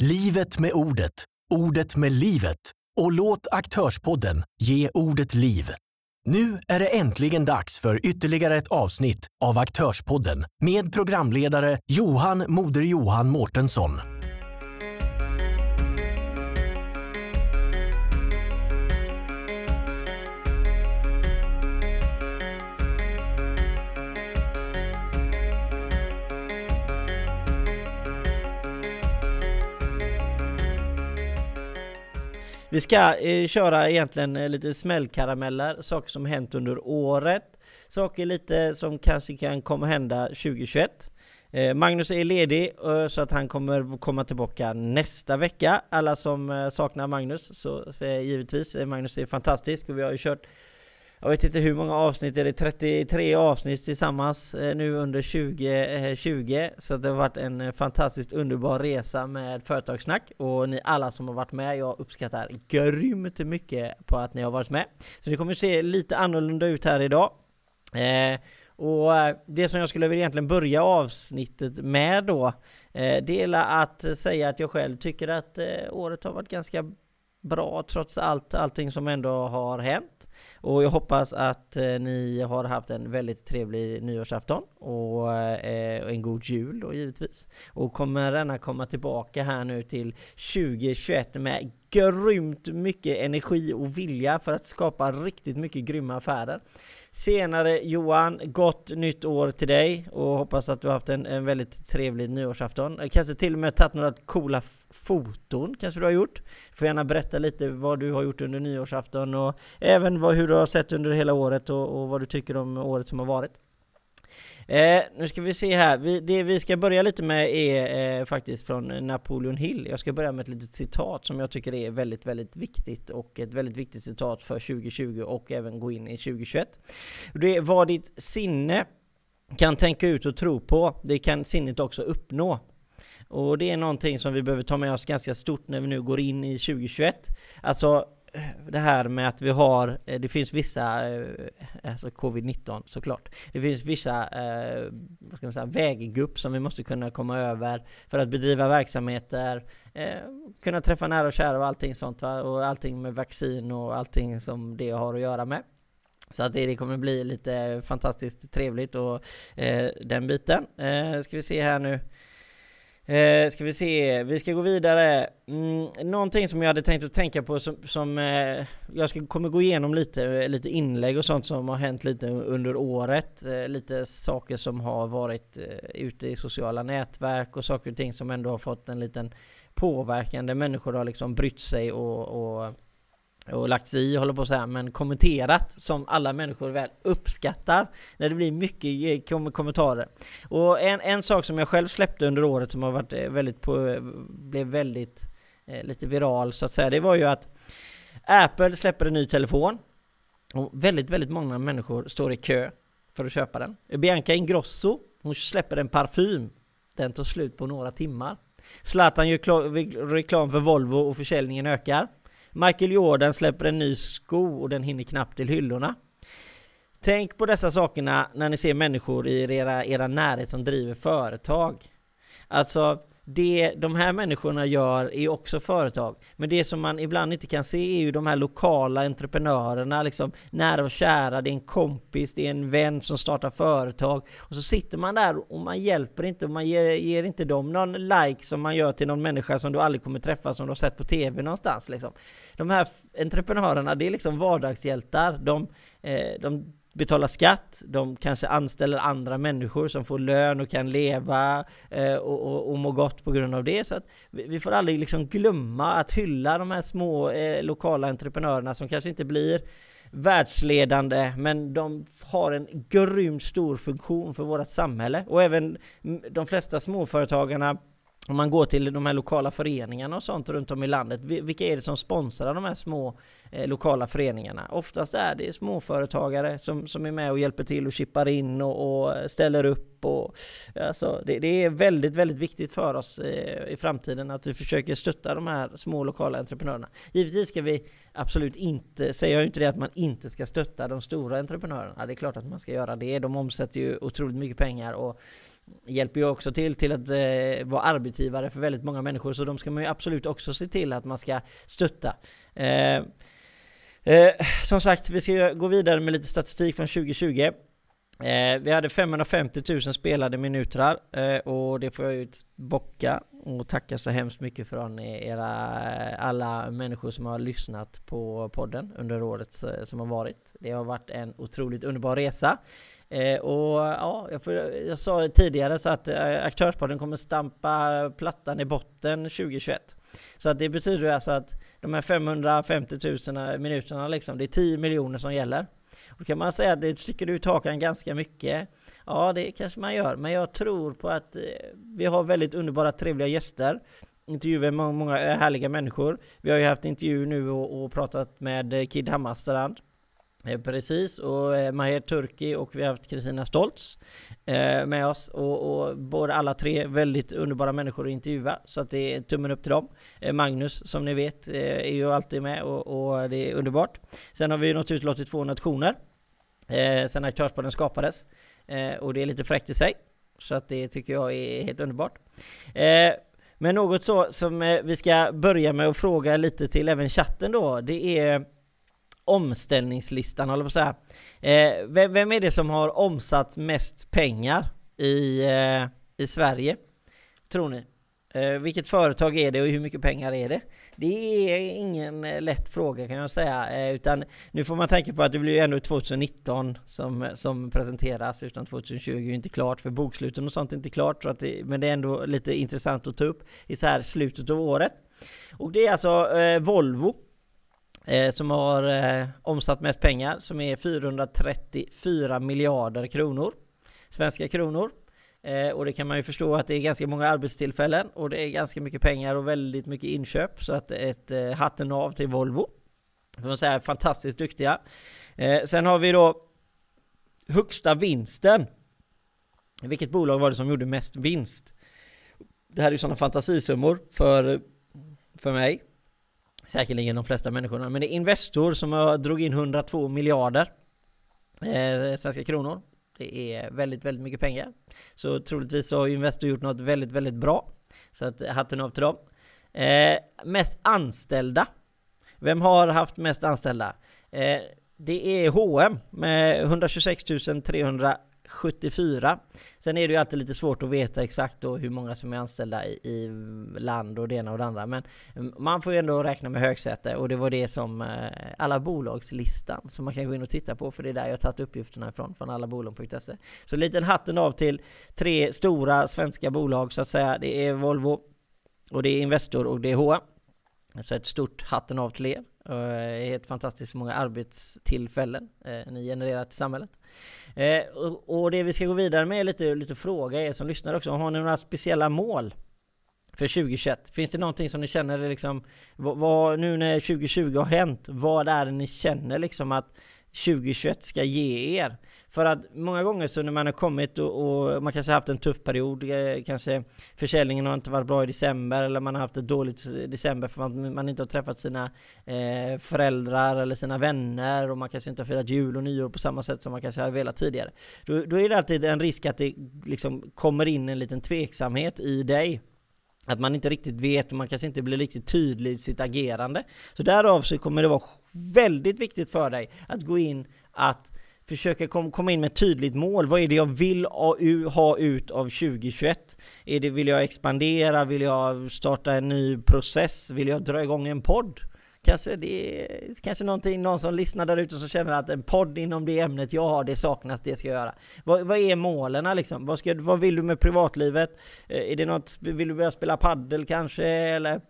Livet med ordet, ordet med livet och låt Aktörspodden ge ordet liv. Nu är det äntligen dags för ytterligare ett avsnitt av Aktörspodden med programledare Johan Moder Johan Mårtensson. Vi ska eh, köra egentligen eh, lite smällkarameller, saker som hänt under året, saker lite som kanske kan komma hända 2021. Eh, Magnus är ledig eh, så att han kommer komma tillbaka nästa vecka. Alla som eh, saknar Magnus så eh, givetvis, eh, Magnus är fantastisk och vi har ju kört jag vet inte hur många avsnitt, är det 33 avsnitt tillsammans eh, nu under 2020? Eh, Så det har varit en eh, fantastiskt underbar resa med företagssnack och ni alla som har varit med, jag uppskattar grymt mycket på att ni har varit med. Så det kommer se lite annorlunda ut här idag. Och det som jag skulle vilja egentligen börja avsnittet med då, det är att säga att jag själv tycker att året har varit ganska bra trots allt, allting som ändå har hänt. Och jag hoppas att eh, ni har haft en väldigt trevlig nyårsafton och eh, en god jul då givetvis. Och kommer gärna komma tillbaka här nu till 2021 med grymt mycket energi och vilja för att skapa riktigt mycket grymma affärer. Senare Johan, gott nytt år till dig och hoppas att du har haft en, en väldigt trevlig nyårsafton. Eh, kanske till och med tagit några coola foton kanske du har gjort. Får gärna berätta lite vad du har gjort under nyårsafton och även vad, hur du har sett under hela året och, och vad du tycker om året som har varit. Eh, nu ska vi se här, vi, det vi ska börja lite med är eh, faktiskt från Napoleon Hill. Jag ska börja med ett litet citat som jag tycker är väldigt, väldigt viktigt och ett väldigt viktigt citat för 2020 och även gå in i 2021. Det är vad ditt sinne kan tänka ut och tro på, det kan sinnet också uppnå. Och det är någonting som vi behöver ta med oss ganska stort när vi nu går in i 2021. Alltså det här med att vi har, eh, det finns vissa, eh, alltså covid-19 såklart, det finns vissa, eh, vad ska man säga, väggupp som vi måste kunna komma över för att bedriva verksamheter, kunna träffa nära och kära och allting sånt va? och allting med vaccin och allting som det har att göra med. Så att det, kommer bli lite fantastiskt trevligt och den biten. ska vi se här nu. Eh, ska vi se, vi ska gå vidare. Mm, någonting som jag hade tänkt att tänka på som, som eh, jag ska, kommer gå igenom lite, eh, lite inlägg och sånt som har hänt lite under året. Eh, lite saker som har varit eh, ute i sociala nätverk och saker och ting som ändå har fått en liten påverkan där människor har liksom brytt sig och, och och lagt sig i, håller på att säga, men kommenterat som alla människor väl uppskattar när det blir mycket eh, kom kommentarer. Och en, en sak som jag själv släppte under året som har varit eh, väldigt på, eh, blev väldigt eh, lite viral så att säga, det var ju att Apple släpper en ny telefon och väldigt, väldigt många människor står i kö för att köpa den. Bianca Ingrosso, hon släpper en parfym. Den tar slut på några timmar. Zlatan gör reklam för Volvo och försäljningen ökar. Michael Jordan släpper en ny sko och den hinner knappt till hyllorna. Tänk på dessa sakerna när ni ser människor i era, era närhet som driver företag. Alltså, det de här människorna gör är också företag. Men det som man ibland inte kan se är ju de här lokala entreprenörerna, liksom nära och kära, det är en kompis, det är en vän som startar företag. Och så sitter man där och man hjälper inte och man ger, ger inte dem någon like som man gör till någon människa som du aldrig kommer träffa som du har sett på TV någonstans. Liksom. De här entreprenörerna, det är liksom vardagshjältar. De, eh, de betalar skatt, de kanske anställer andra människor som får lön och kan leva eh, och, och, och må gott på grund av det. Så att vi, vi får aldrig liksom glömma att hylla de här små eh, lokala entreprenörerna som kanske inte blir världsledande, men de har en grymt stor funktion för vårt samhälle. Och även de flesta småföretagarna om man går till de här lokala föreningarna och sånt runt om i landet, vilka är det som sponsrar de här små eh, lokala föreningarna? Oftast är det småföretagare som, som är med och hjälper till och chippar in och, och ställer upp. Och, alltså, det, det, är väldigt, väldigt viktigt för oss eh, i framtiden att vi försöker stötta de här små lokala entreprenörerna. Givetvis ska vi absolut inte, säger jag inte det att man inte ska stötta de stora entreprenörerna. Det är klart att man ska göra det. De omsätter ju otroligt mycket pengar och hjälper ju också till till att eh, vara arbetsgivare för väldigt många människor, så de ska man ju absolut också se till att man ska stötta. Eh, eh, som sagt, vi ska gå vidare med lite statistik från 2020. Eh, vi hade 550 000 spelade minuter eh, och det får jag ju bocka och tacka så hemskt mycket från era alla människor som har lyssnat på podden under året eh, som har varit. Det har varit en otroligt underbar resa. Eh, och ja, jag, får, jag, sa tidigare så att eh, Aktörspodden kommer stampa plattan i botten 2021. Så att det betyder alltså att de här 550 000 eh, minuterna liksom, det är 10 miljoner som gäller. Då kan man säga att det sticker ut hakan ganska mycket. Ja, det kanske man gör, men jag tror på att eh, vi har väldigt underbara, trevliga gäster. Intervjuer med många eh, härliga människor. Vi har ju haft intervju nu och, och pratat med eh, Kid Hammarstrand. Eh, precis, och eh, Maher Turki och vi har haft Kristina Stoltz eh, med oss och, och båda alla tre väldigt underbara människor att intervjua så att det är tummen upp till dem. Magnus som ni vet är ju alltid med och, och det är underbart. Sen har vi nått ut till två nationer sen Aktörspodden skapades. Och det är lite fräckt i sig. Så att det tycker jag är helt underbart. Men något så som vi ska börja med att fråga lite till även chatten då, det är omställningslistan, håller på att säga. Eh, vem, vem, är det som har omsatt mest pengar i, eh, i Sverige? Tror ni? Eh, vilket företag är det och hur mycket pengar är det? Det är ingen eh, lätt fråga kan jag säga, eh, utan nu får man tänka på att det blir ju ändå 2019 som, som presenteras, utan 2020 är ju inte klart, för boksluten och sånt är inte klart, så att det, men det är ändå lite intressant att ta upp i så här slutet av året. Och det är alltså eh, Volvo Eh, som har eh, omsatt mest pengar, som är 434 miljarder kronor, svenska kronor. Eh, och det kan man ju förstå att det är ganska många arbetstillfällen och det är ganska mycket pengar och väldigt mycket inköp. Så att ett eh, hatten av till Volvo. Får man säga fantastiskt duktiga. Eh, sen har vi då högsta vinsten. Vilket bolag var det som gjorde mest vinst? Det här är ju sådana fantasisummor för, för mig. Säkerligen de flesta människorna. Men det är Investor som har drog in 102 miljarder eh, svenska kronor. Det är väldigt, väldigt mycket pengar. Så troligtvis har Investor gjort något väldigt, väldigt bra. Så att hatten av till dem. Eh, mest anställda. Vem har haft mest anställda? Eh, det är H&M med 126 300 74. Sen är det ju alltid lite svårt att veta exakt då hur många som är anställda i, i land och det ena och det andra. Men mm, man får ju ändå räkna med högsäte och det var det som eh, alla bolagslistan som man kan gå in och titta på för det är där jag har tagit uppgifterna ifrån, från allabolag.se. Så liten hatten av till tre stora svenska bolag så att säga. Det är Volvo och det är Investor och det är H&M. Så ett stort hatten av till er. Eh, helt fantastiskt många arbetstillfällen eh, ni genererar till samhället. Eh, och, det vi ska gå vidare med är lite, lite fråga er som lyssnar också. Har ni några speciella mål för 2021? Finns det någonting som ni känner liksom, vad, vad, nu när 2020 har hänt, vad är det ni känner liksom att 2021 ska ge er? För att många gånger så när man har kommit och, och man kanske haft en tuff period, eh, kanske försäljningen har inte varit bra i december eller man har haft ett dåligt december för att man, man inte har träffat sina eh, föräldrar eller sina vänner och man kanske inte har firat jul och nyår på samma sätt som man kanske har velat tidigare. Då, då är det alltid en risk att det liksom kommer in en liten tveksamhet i dig att man inte riktigt vet och man kanske inte blir riktigt tydlig i sitt agerande. Så därav så kommer det vara väldigt viktigt för dig att gå in att försöka kom, komma in med ett tydligt mål. Vad är det jag vill ha ut av 2021? Är det, vill jag expandera? Vill jag starta en ny process? Vill jag dra igång en podd? Kanske det är kanske någonting, någon som lyssnar där ute som känner att en podd inom det ämnet jag har, det saknas, det ska jag göra. Vad, vad är målen liksom? Vad, ska, vad vill du med privatlivet? Eh, är det något, vill du börja spela paddel kanske? Eller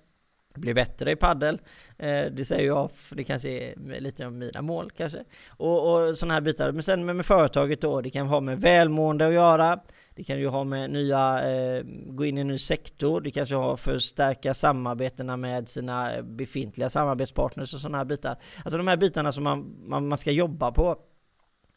bli bättre i paddel. Eh, det säger jag, för det kanske är lite av mina mål kanske. Och, och sådana här bitar. Men sen med, med företaget då, det kan ha med välmående att göra. Det kan ju ha med nya, eh, gå in i en ny sektor. Det kanske har för att stärka samarbetena med sina eh, befintliga samarbetspartners och sådana här bitar. Alltså de här bitarna som man, man, man ska jobba på.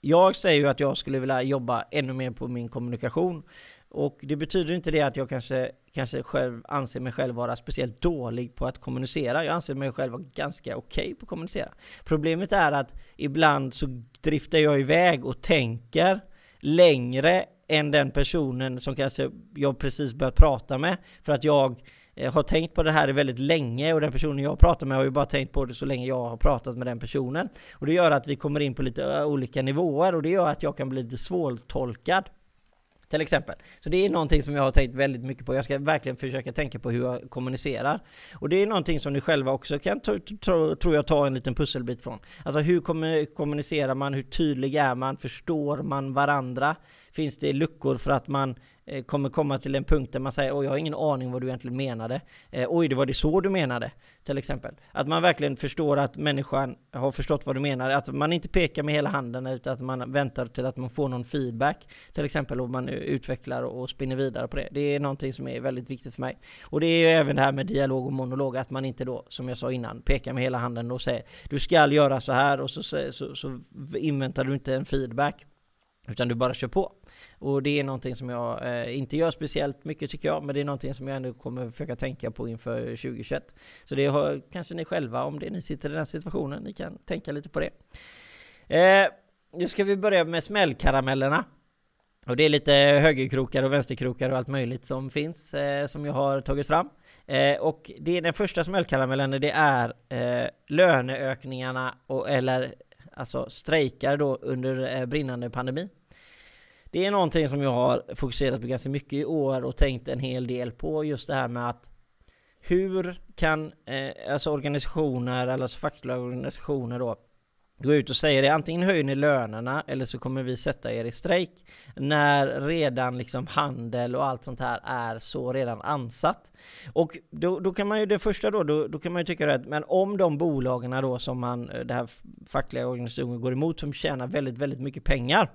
Jag säger ju att jag skulle vilja jobba ännu mer på min kommunikation. Och det betyder inte det att jag kanske, kanske själv anser mig själv vara speciellt dålig på att kommunicera. Jag anser mig själv vara ganska okej okay på att kommunicera. Problemet är att ibland så driftar jag iväg och tänker längre än den personen som kanske jag precis börjat prata med. För att jag eh, har tänkt på det här väldigt länge och den personen jag pratar med har ju bara tänkt på det så länge jag har pratat med den personen. Och det gör att vi kommer in på lite eh, olika nivåer och det gör att jag kan bli lite svårtolkad. Till exempel. Så det är någonting som jag har tänkt väldigt mycket på. Jag ska verkligen försöka tänka på hur jag kommunicerar. Och det är någonting som ni själva också kan, tror jag, ta en liten pusselbit från. Alltså hur kommunicerar man? Hur tydlig är man? Förstår man varandra? Finns det luckor för att man Eh, kommer komma till en punkt där man säger oj, jag har ingen aning vad du egentligen menade. Eh, oj, det var det så du menade, till exempel. Att man verkligen förstår att människan har förstått vad du menar. Att man inte pekar med hela handen utan att man väntar till att man får någon feedback, till exempel, och man utvecklar och spinner vidare på det. Det är någonting som är väldigt viktigt för mig. Och det är ju även det här med dialog och monolog, att man inte då, som jag sa innan, pekar med hela handen och säger du ska göra så här och så, så, så inväntar du inte en feedback utan du bara kör på. Och det är någonting som jag eh, inte gör speciellt mycket tycker jag, men det är någonting som jag ändå kommer försöka tänka på inför 2021. Så det har kanske ni själva, om det ni sitter i den situationen, ni kan tänka lite på det. Eh, nu ska vi börja med smällkaramellerna. Och det är lite högerkrokar och vänsterkrokar och allt möjligt som finns eh, som jag har tagit fram. Eh, och det är den första smällkaramellen, det är eh, löneökningarna och, eller alltså strejkar då under eh, brinnande pandemi. Det är någonting som jag har fokuserat på ganska mycket i år och tänkt en hel del på just det här med att hur kan eh, alltså organisationer, eller alltså fackliga organisationer då gå ut och säga det, antingen höjer ni lönerna eller så kommer vi sätta er i strejk när redan liksom handel och allt sånt här är så redan ansatt. Och då, då kan man ju, det första då, då, då kan man ju tycka att men om de bolagen då som man, eh, det här fackliga organisationen går emot som tjänar väldigt, väldigt mycket pengar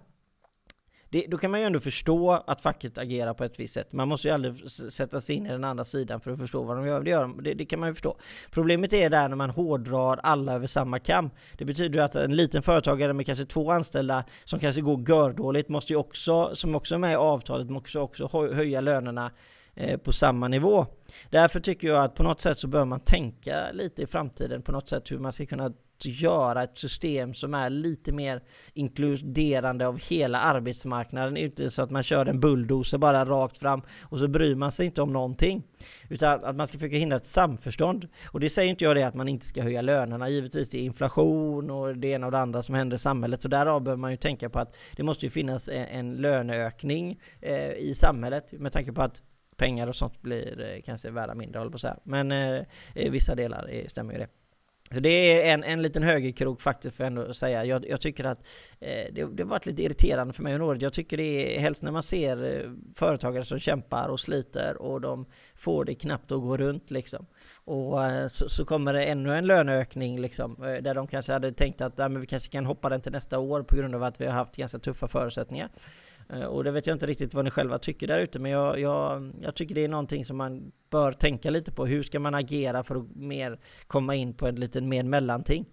det, då kan man ju ändå förstå att facket agerar på ett visst sätt. Man måste ju aldrig sätta sig in i den andra sidan för att förstå vad de gör. Det, gör det, det kan man ju förstå. Problemet är där när man hårdrar alla över samma kam. Det betyder att en liten företagare med kanske två anställda som kanske går gördåligt måste ju också, som också är med i avtalet, måste också höja lönerna eh, på samma nivå. Därför tycker jag att på något sätt så bör man tänka lite i framtiden på något sätt hur man ska kunna göra ett system som är lite mer inkluderande av hela arbetsmarknaden. Inte så att man kör en bulldozer bara rakt fram och så bryr man sig inte om någonting. Utan att man ska försöka hindra ett samförstånd. Och det säger inte jag det att man inte ska höja lönerna. Givetvis det är inflation och det ena och det andra som händer i samhället. Så därav behöver man ju tänka på att det måste ju finnas en, löneökning eh, i samhället med tanke på att pengar och sånt blir eh, kanske värda mindre, håller på att säga. Men eh, vissa delar eh, stämmer ju det. Så det är en, en liten högerkrok faktiskt för ändå att säga. Jag, jag tycker att eh, det, det har varit lite irriterande för mig under året. Jag tycker det är helst när man ser eh, företagare som kämpar och sliter och de får det knappt att gå runt liksom. Och eh, så, så, kommer det ännu en löneökning liksom, eh, där de kanske hade tänkt att ja, men vi kanske kan hoppa den till nästa år på grund av att vi har haft ganska tuffa förutsättningar. Eh, och det vet jag inte riktigt vad ni själva tycker där ute, men jag, jag, jag, tycker det är någonting som man bör tänka lite på. Hur ska man agera för att mer komma in på en liten mer mellanting?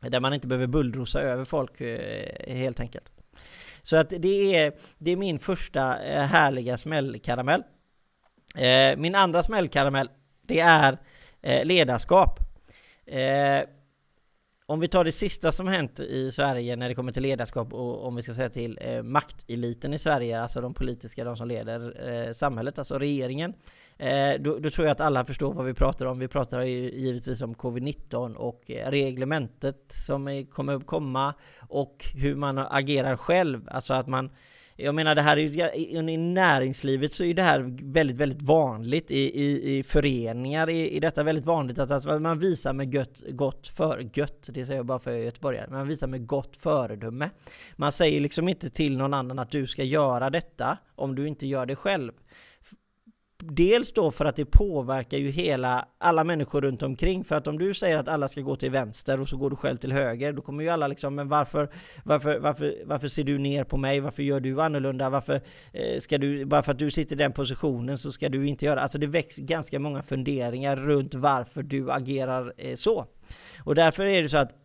Där man inte behöver bullrosa över folk eh, helt enkelt. Så att det är, det är min första eh, härliga smällkaramell. Min andra smällkaramell, det är ledarskap. Om vi tar det sista som hänt i Sverige när det kommer till ledarskap och om vi ska säga till eh, makteliten i Sverige, alltså de politiska, de som leder eh, samhället, alltså regeringen. Eh, då, då, tror jag att alla förstår vad vi pratar om. Vi pratar ju givetvis om covid-19 och eh, reglementet som är, kommer att komma och hur man agerar själv, alltså att man jag menar det här är i näringslivet så är det här väldigt, väldigt vanligt i, i, i föreningar är, detta väldigt vanligt att alltså man visar med gött, gott för, gött, det säger jag bara för göteborgare, man visar med gott föredöme. Man säger liksom inte till någon annan att du ska göra detta om du inte gör det själv. Dels då för att det påverkar ju hela, alla människor runt omkring. För att om du säger att alla ska gå till vänster och så går du själv till höger, då kommer ju alla liksom, men varför, varför, varför, varför ser du ner på mig? Varför gör du annorlunda? Varför eh, ska du, bara för att du sitter i den positionen så ska du inte göra, alltså det väcks ganska många funderingar runt varför du agerar eh, så. Och därför är det så att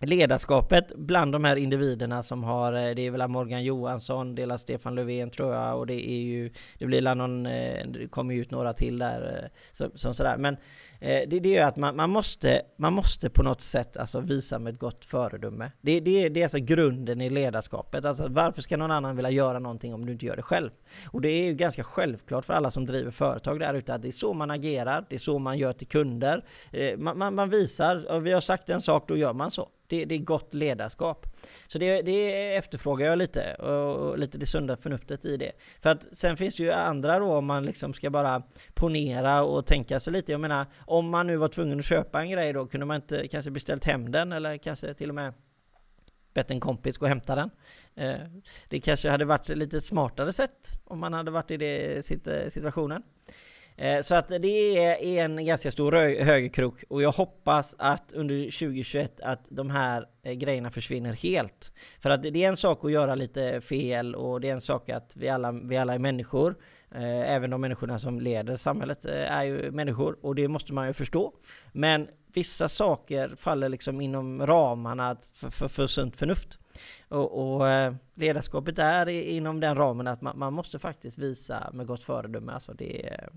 ledarskapet bland de här individerna som har, eh, det är väl Morgan Johansson, delar Stefan Löfven tror jag och det är ju, det blir någon, eh, det kommer ju ut några till där eh, som, som sådär. Men Eh, det, det är att man, man, måste, man måste på något sätt alltså visa med ett gott föredöme. Det, det, det är alltså grunden i ledarskapet. Alltså varför ska någon annan vilja göra någonting om du inte gör det själv? Och det är ju ganska självklart för alla som driver företag där ute att det är så man agerar, det är så man gör till kunder. Eh, man, man, man visar, vi har sagt en sak, då gör man så. Det, det, är gott ledarskap. Så det, det efterfrågar jag lite och, lite det sunda förnuftet i det. För att sen finns det ju andra då om man liksom ska bara ponera och tänka sig lite. Jag menar, om man nu var tvungen att köpa en grej då, kunde man inte kanske beställt hem den eller kanske till och med bett en kompis gå och hämta den. Eh, det kanske hade varit lite smartare sätt om man hade varit i den eh, situationen. Eh, så att det är en ganska stor högerkrok och jag hoppas att under 2021 att de här eh, grejerna försvinner helt. För att det är en sak att göra lite fel och det är en sak att vi alla, vi alla är människor. Eh, även de människorna som leder samhället är ju människor och det måste man ju förstå. Men vissa saker faller liksom inom ramarna för, för, för sunt förnuft. Och, och eh, ledarskapet är inom den ramen att man, man, måste faktiskt visa med gott föredöme. Alltså det, eh,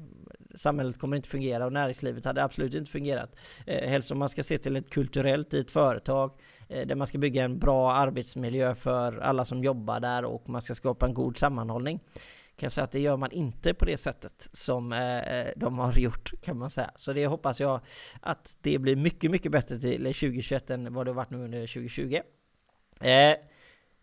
samhället kommer inte fungera och näringslivet hade absolut inte fungerat. Eh, helst om man ska se till ett kulturellt i ett företag eh, där man ska bygga en bra arbetsmiljö för alla som jobbar där och man ska skapa en god sammanhållning kan jag säga att det gör man inte på det sättet som eh, eh de har gjort kan man säga. Så det hoppas jag att det blir mycket, mycket bättre till 2021 än vad det har varit nu under 2020. Eh,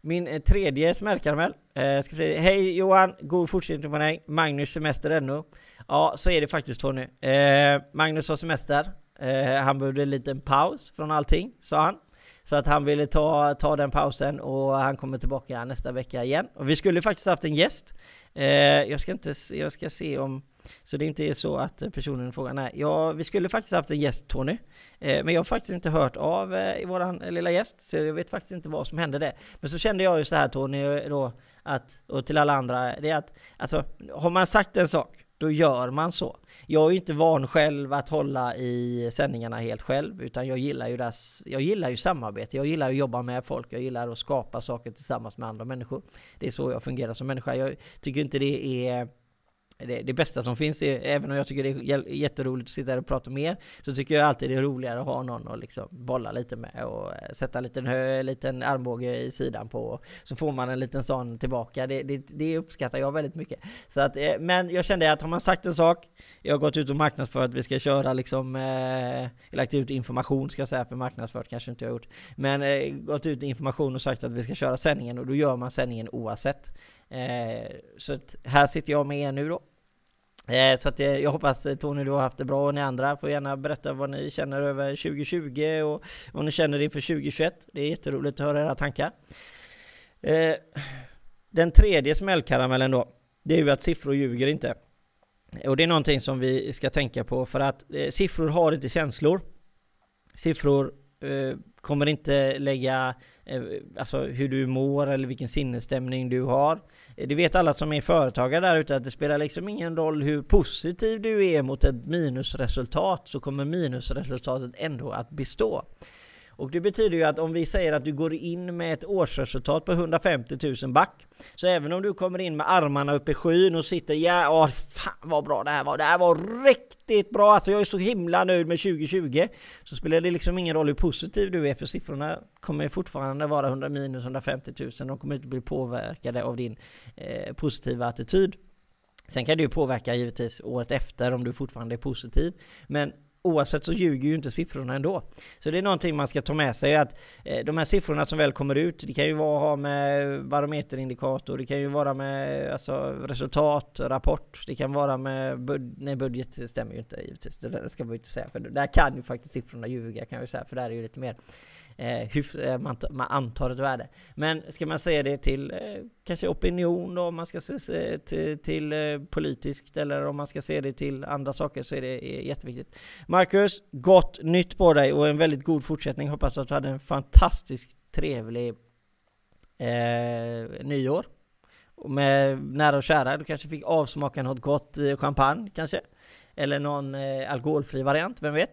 min eh, tredje smällkaramell. Eh, ska säga, Hej Johan, god fortsättning på dig. Magnus semester ännu. Ja, så är det faktiskt Tony. Eh, Magnus har semester. Eh, han behövde en liten paus från allting, sa han. Så att han ville ta, ta den pausen och han kommer tillbaka nästa vecka igen. Och vi skulle faktiskt haft en gäst. Eh, jag, ska inte, jag ska se om så det inte är så att personen frågar nej. Ja, vi skulle faktiskt haft en gäst Tony, eh, men jag har faktiskt inte hört av eh, vår våran lilla gäst, så jag vet faktiskt inte vad som hände där. Men så kände jag ju så här Tony då, att, och till alla andra, det är att alltså, har man sagt en sak, då gör man så. Jag är ju inte van själv att hålla i sändningarna helt själv, utan jag gillar ju, dess, jag gillar ju samarbete, jag gillar att jobba med folk, jag gillar att skapa saker tillsammans med andra människor. Det är så jag fungerar som människa. Jag tycker inte det är det, det, bästa som finns, är, även om jag tycker det är jätteroligt att sitta här och prata med er, så tycker jag alltid det är roligare att ha någon att liksom bolla lite med och eh, sätta en liten, hö, liten armbåge i sidan på, så får man en liten sån tillbaka. Det, det, det uppskattar jag väldigt mycket. Så att, eh, men jag kände att har man sagt en sak, jag har gått ut och marknadsfört att vi ska köra liksom, eh, lagt ut information ska jag säga, för marknadsfört kanske inte jag har gjort, men eh, gått ut information och sagt att vi ska köra sändningen och då gör man sändningen oavsett. Eh, så att här sitter jag med er nu då. Eh, så att eh, jag hoppas eh, Tony du har haft det bra och ni andra får gärna berätta vad ni känner över 2020 och vad ni känner inför 2021. Det är jätteroligt att höra era tankar. Den tredje smällkaramellen då, det är ju att siffror ljuger inte. Och det är någonting som vi ska tänka på för att siffror har inte känslor. Siffror kommer inte lägga Eh, alltså hur du mår eller vilken sinnesstämning du har. Eh, det vet alla som är företagare där ute att det spelar liksom ingen roll hur positiv du är mot ett minusresultat så kommer minusresultatet ändå att bestå. Och det betyder ju att om vi säger att du går in med ett årsresultat på 150 000 back, så även om du kommer in med armarna uppe i skyn och sitter ja, åh, fan vad bra det här var, det här var riktigt bra, alltså jag är så himla nöjd med 2020, så spelar det liksom ingen roll hur positiv du är, för siffrorna kommer fortfarande vara 100 minus 150 000, de kommer inte bli påverkade av din eh, positiva attityd. Sen kan det ju påverka givetvis året efter om du fortfarande är positiv, men oavsett så ljuger ju inte siffrorna ändå. Så det är någonting man ska ta med sig att eh, de här siffrorna som väl kommer ut, det kan ju vara ha med barometerindikator, det kan ju vara med alltså, resultat, rapport, det kan vara med bud nej, budget stämmer ju inte givetvis, det ska man ju inte säga, för där kan ju faktiskt siffrorna ljuga kan jag ju säga, för där är ju lite mer eh, eh, man, man antar ett värde. Men ska man säga det till eh, kanske opinion då, om man ska se till, till eh, politiskt eller om man ska se det till andra saker så är det är jätteviktigt. Marcus, gott nytt på dig och en väldigt god fortsättning. Hoppas att du hade en fantastiskt trevlig eh, nyår. Med nära och kära, du kanske fick avsmaka något gott eh, champagne kanske? Eller någon eh, alkoholfri variant, vem vet?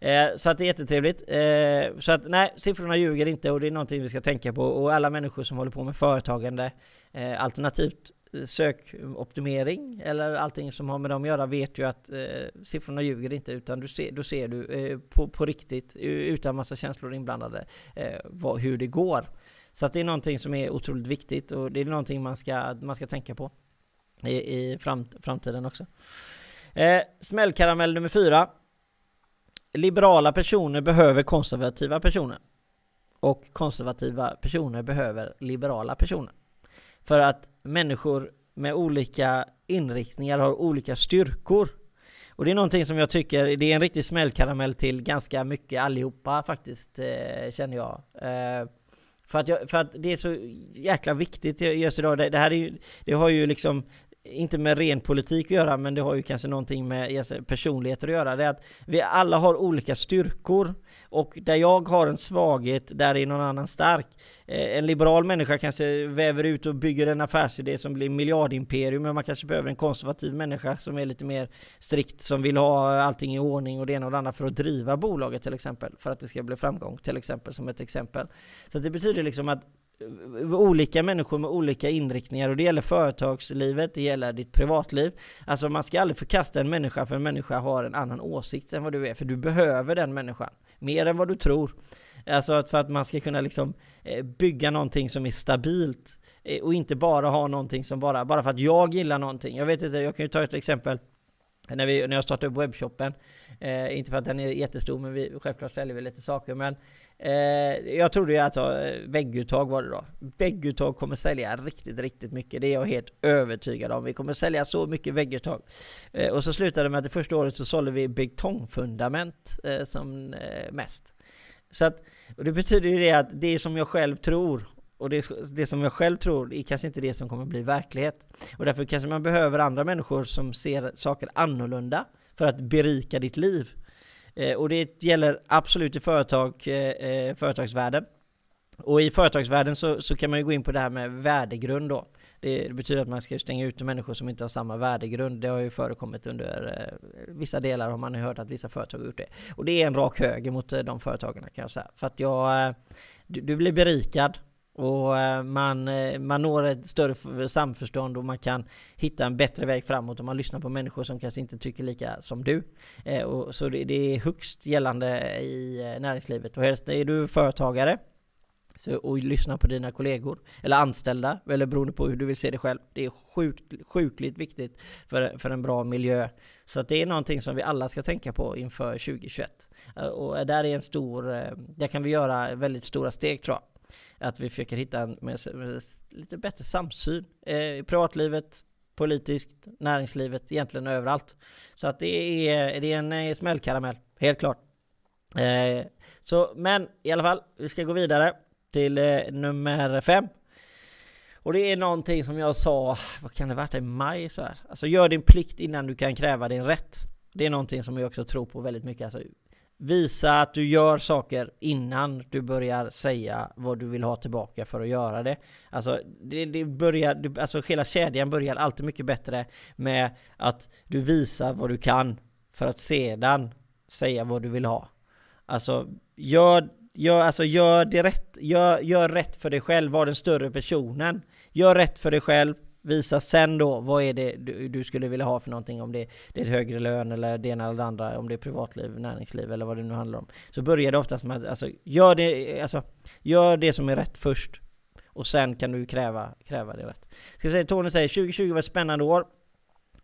Eh, så att det är jättetrevligt. Eh, så att nej, siffrorna ljuger inte och det är någonting vi ska tänka på. Och alla människor som håller på med företagande, eh, alternativt eh, sökoptimering eller allting som har med dem att göra vet ju att eh, siffrorna ljuger inte utan du ser, då ser du eh, på, på riktigt utan massa känslor inblandade eh, vad, hur det går. Så att det är någonting som är otroligt viktigt och det är någonting man ska, man ska tänka på i, i fram, framtiden också. Eh, smällkaramell nummer fyra. Liberala personer behöver konservativa personer. Och konservativa personer behöver liberala personer. För att människor med olika inriktningar har olika styrkor. Och det är någonting som jag tycker, det är en riktig smällkaramell till ganska mycket allihopa faktiskt, eh, känner jag. Eh, för, att jag, för att det är så jäkla viktigt just idag. Det, det här är ju, det har ju liksom inte med ren politik att göra, men det har ju kanske någonting med personligheter att göra. Det är att vi alla har olika styrkor och där jag har en svaghet, där är någon annan stark. Eh, en liberal människa kanske väver ut och bygger en affärsidé som blir miljardimperium, men man kanske behöver en konservativ människa som är lite mer strikt, som vill ha allting i ordning och det ena och det andra för att driva bolaget till exempel, för att det ska bli framgång till exempel, som ett exempel. Så det betyder liksom att olika människor med olika inriktningar och det gäller företagslivet, det gäller ditt privatliv. Alltså man ska aldrig förkasta en människa för en människa har en annan åsikt än vad du är, för du behöver den människan mer än vad du tror. Alltså för att man ska kunna liksom eh, bygga någonting som är stabilt eh, och inte bara ha någonting som bara, bara för att jag gillar någonting. Jag vet inte, jag kan ju ta ett exempel när, vi, när jag startade upp webbshoppen. Eh, inte för att den är jättestor, men vi, självklart säljer vi lite saker. Men eh, jag trodde ju alltså vägguttag var det då. Vägguttag kommer sälja riktigt, riktigt mycket. Det är jag helt övertygad om. Vi kommer sälja så mycket vägguttag. Eh, och så slutade det med att det första året så sålde vi betongfundament eh, som eh, mest. Så att, och det betyder ju det att det som jag själv tror och det, det som jag själv tror är kanske inte det som kommer bli verklighet. Och därför kanske man behöver andra människor som ser saker annorlunda för att berika ditt liv. Eh, och det gäller absolut i företag, eh, eh, företagsvärlden. Och i företagsvärlden så, så kan man ju gå in på det här med värdegrund då. Det, det betyder att man ska stänga ute människor som inte har samma värdegrund. Det har ju förekommit under eh, vissa delar har man ju hört att vissa företag har gjort det. Och det är en rak höger mot eh, de företagen kan jag säga. För att jag, eh, du, du blir berikad och eh, man, eh, man når ett större samförstånd och man kan hitta en bättre väg framåt om man lyssnar på människor som kanske inte tycker lika som du. Eh, och så det, det är högst gällande i näringslivet. Och helst är du företagare så, och lyssnar på dina kollegor eller anställda, eller beroende på hur du vill se det själv. Det är sjukt, sjukligt viktigt för, för en bra miljö. Så att det är någonting som vi alla ska tänka på inför 2021. Och där är en stor, där kan vi göra väldigt stora steg tror jag att vi försöker hitta en med, med lite bättre samsyn eh, i privatlivet, politiskt, näringslivet, egentligen överallt. Så att det är, det är en eh, smällkaramell, helt klart. Eh, så, men i alla fall, vi ska gå vidare till eh, nummer fem. Och det är någonting som jag sa, vad kan det varit i maj så här? Alltså gör din plikt innan du kan kräva din rätt. Det är någonting som jag också tror på väldigt mycket. Alltså, Visa att du gör saker innan du börjar säga vad du vill ha tillbaka för att göra det. Alltså, det, det börjar, alltså hela kedjan börjar alltid mycket bättre med att du visar vad du kan för att sedan säga vad du vill ha. Alltså, gör, gör, alltså gör det rätt, gör, gör rätt för dig själv, var den större personen. Gör rätt för dig själv, Visa sen då, vad är det du, du, skulle vilja ha för någonting? Om det, det är ett högre lön eller det ena eller det andra, om det är privatliv, näringsliv eller vad det nu handlar om. Så börjar det oftast med att, alltså, gör det, alltså, gör det som är rätt först. Och sen kan du kräva, kräva det rätt. Ska säga, Tony säger 2020 var ett spännande år.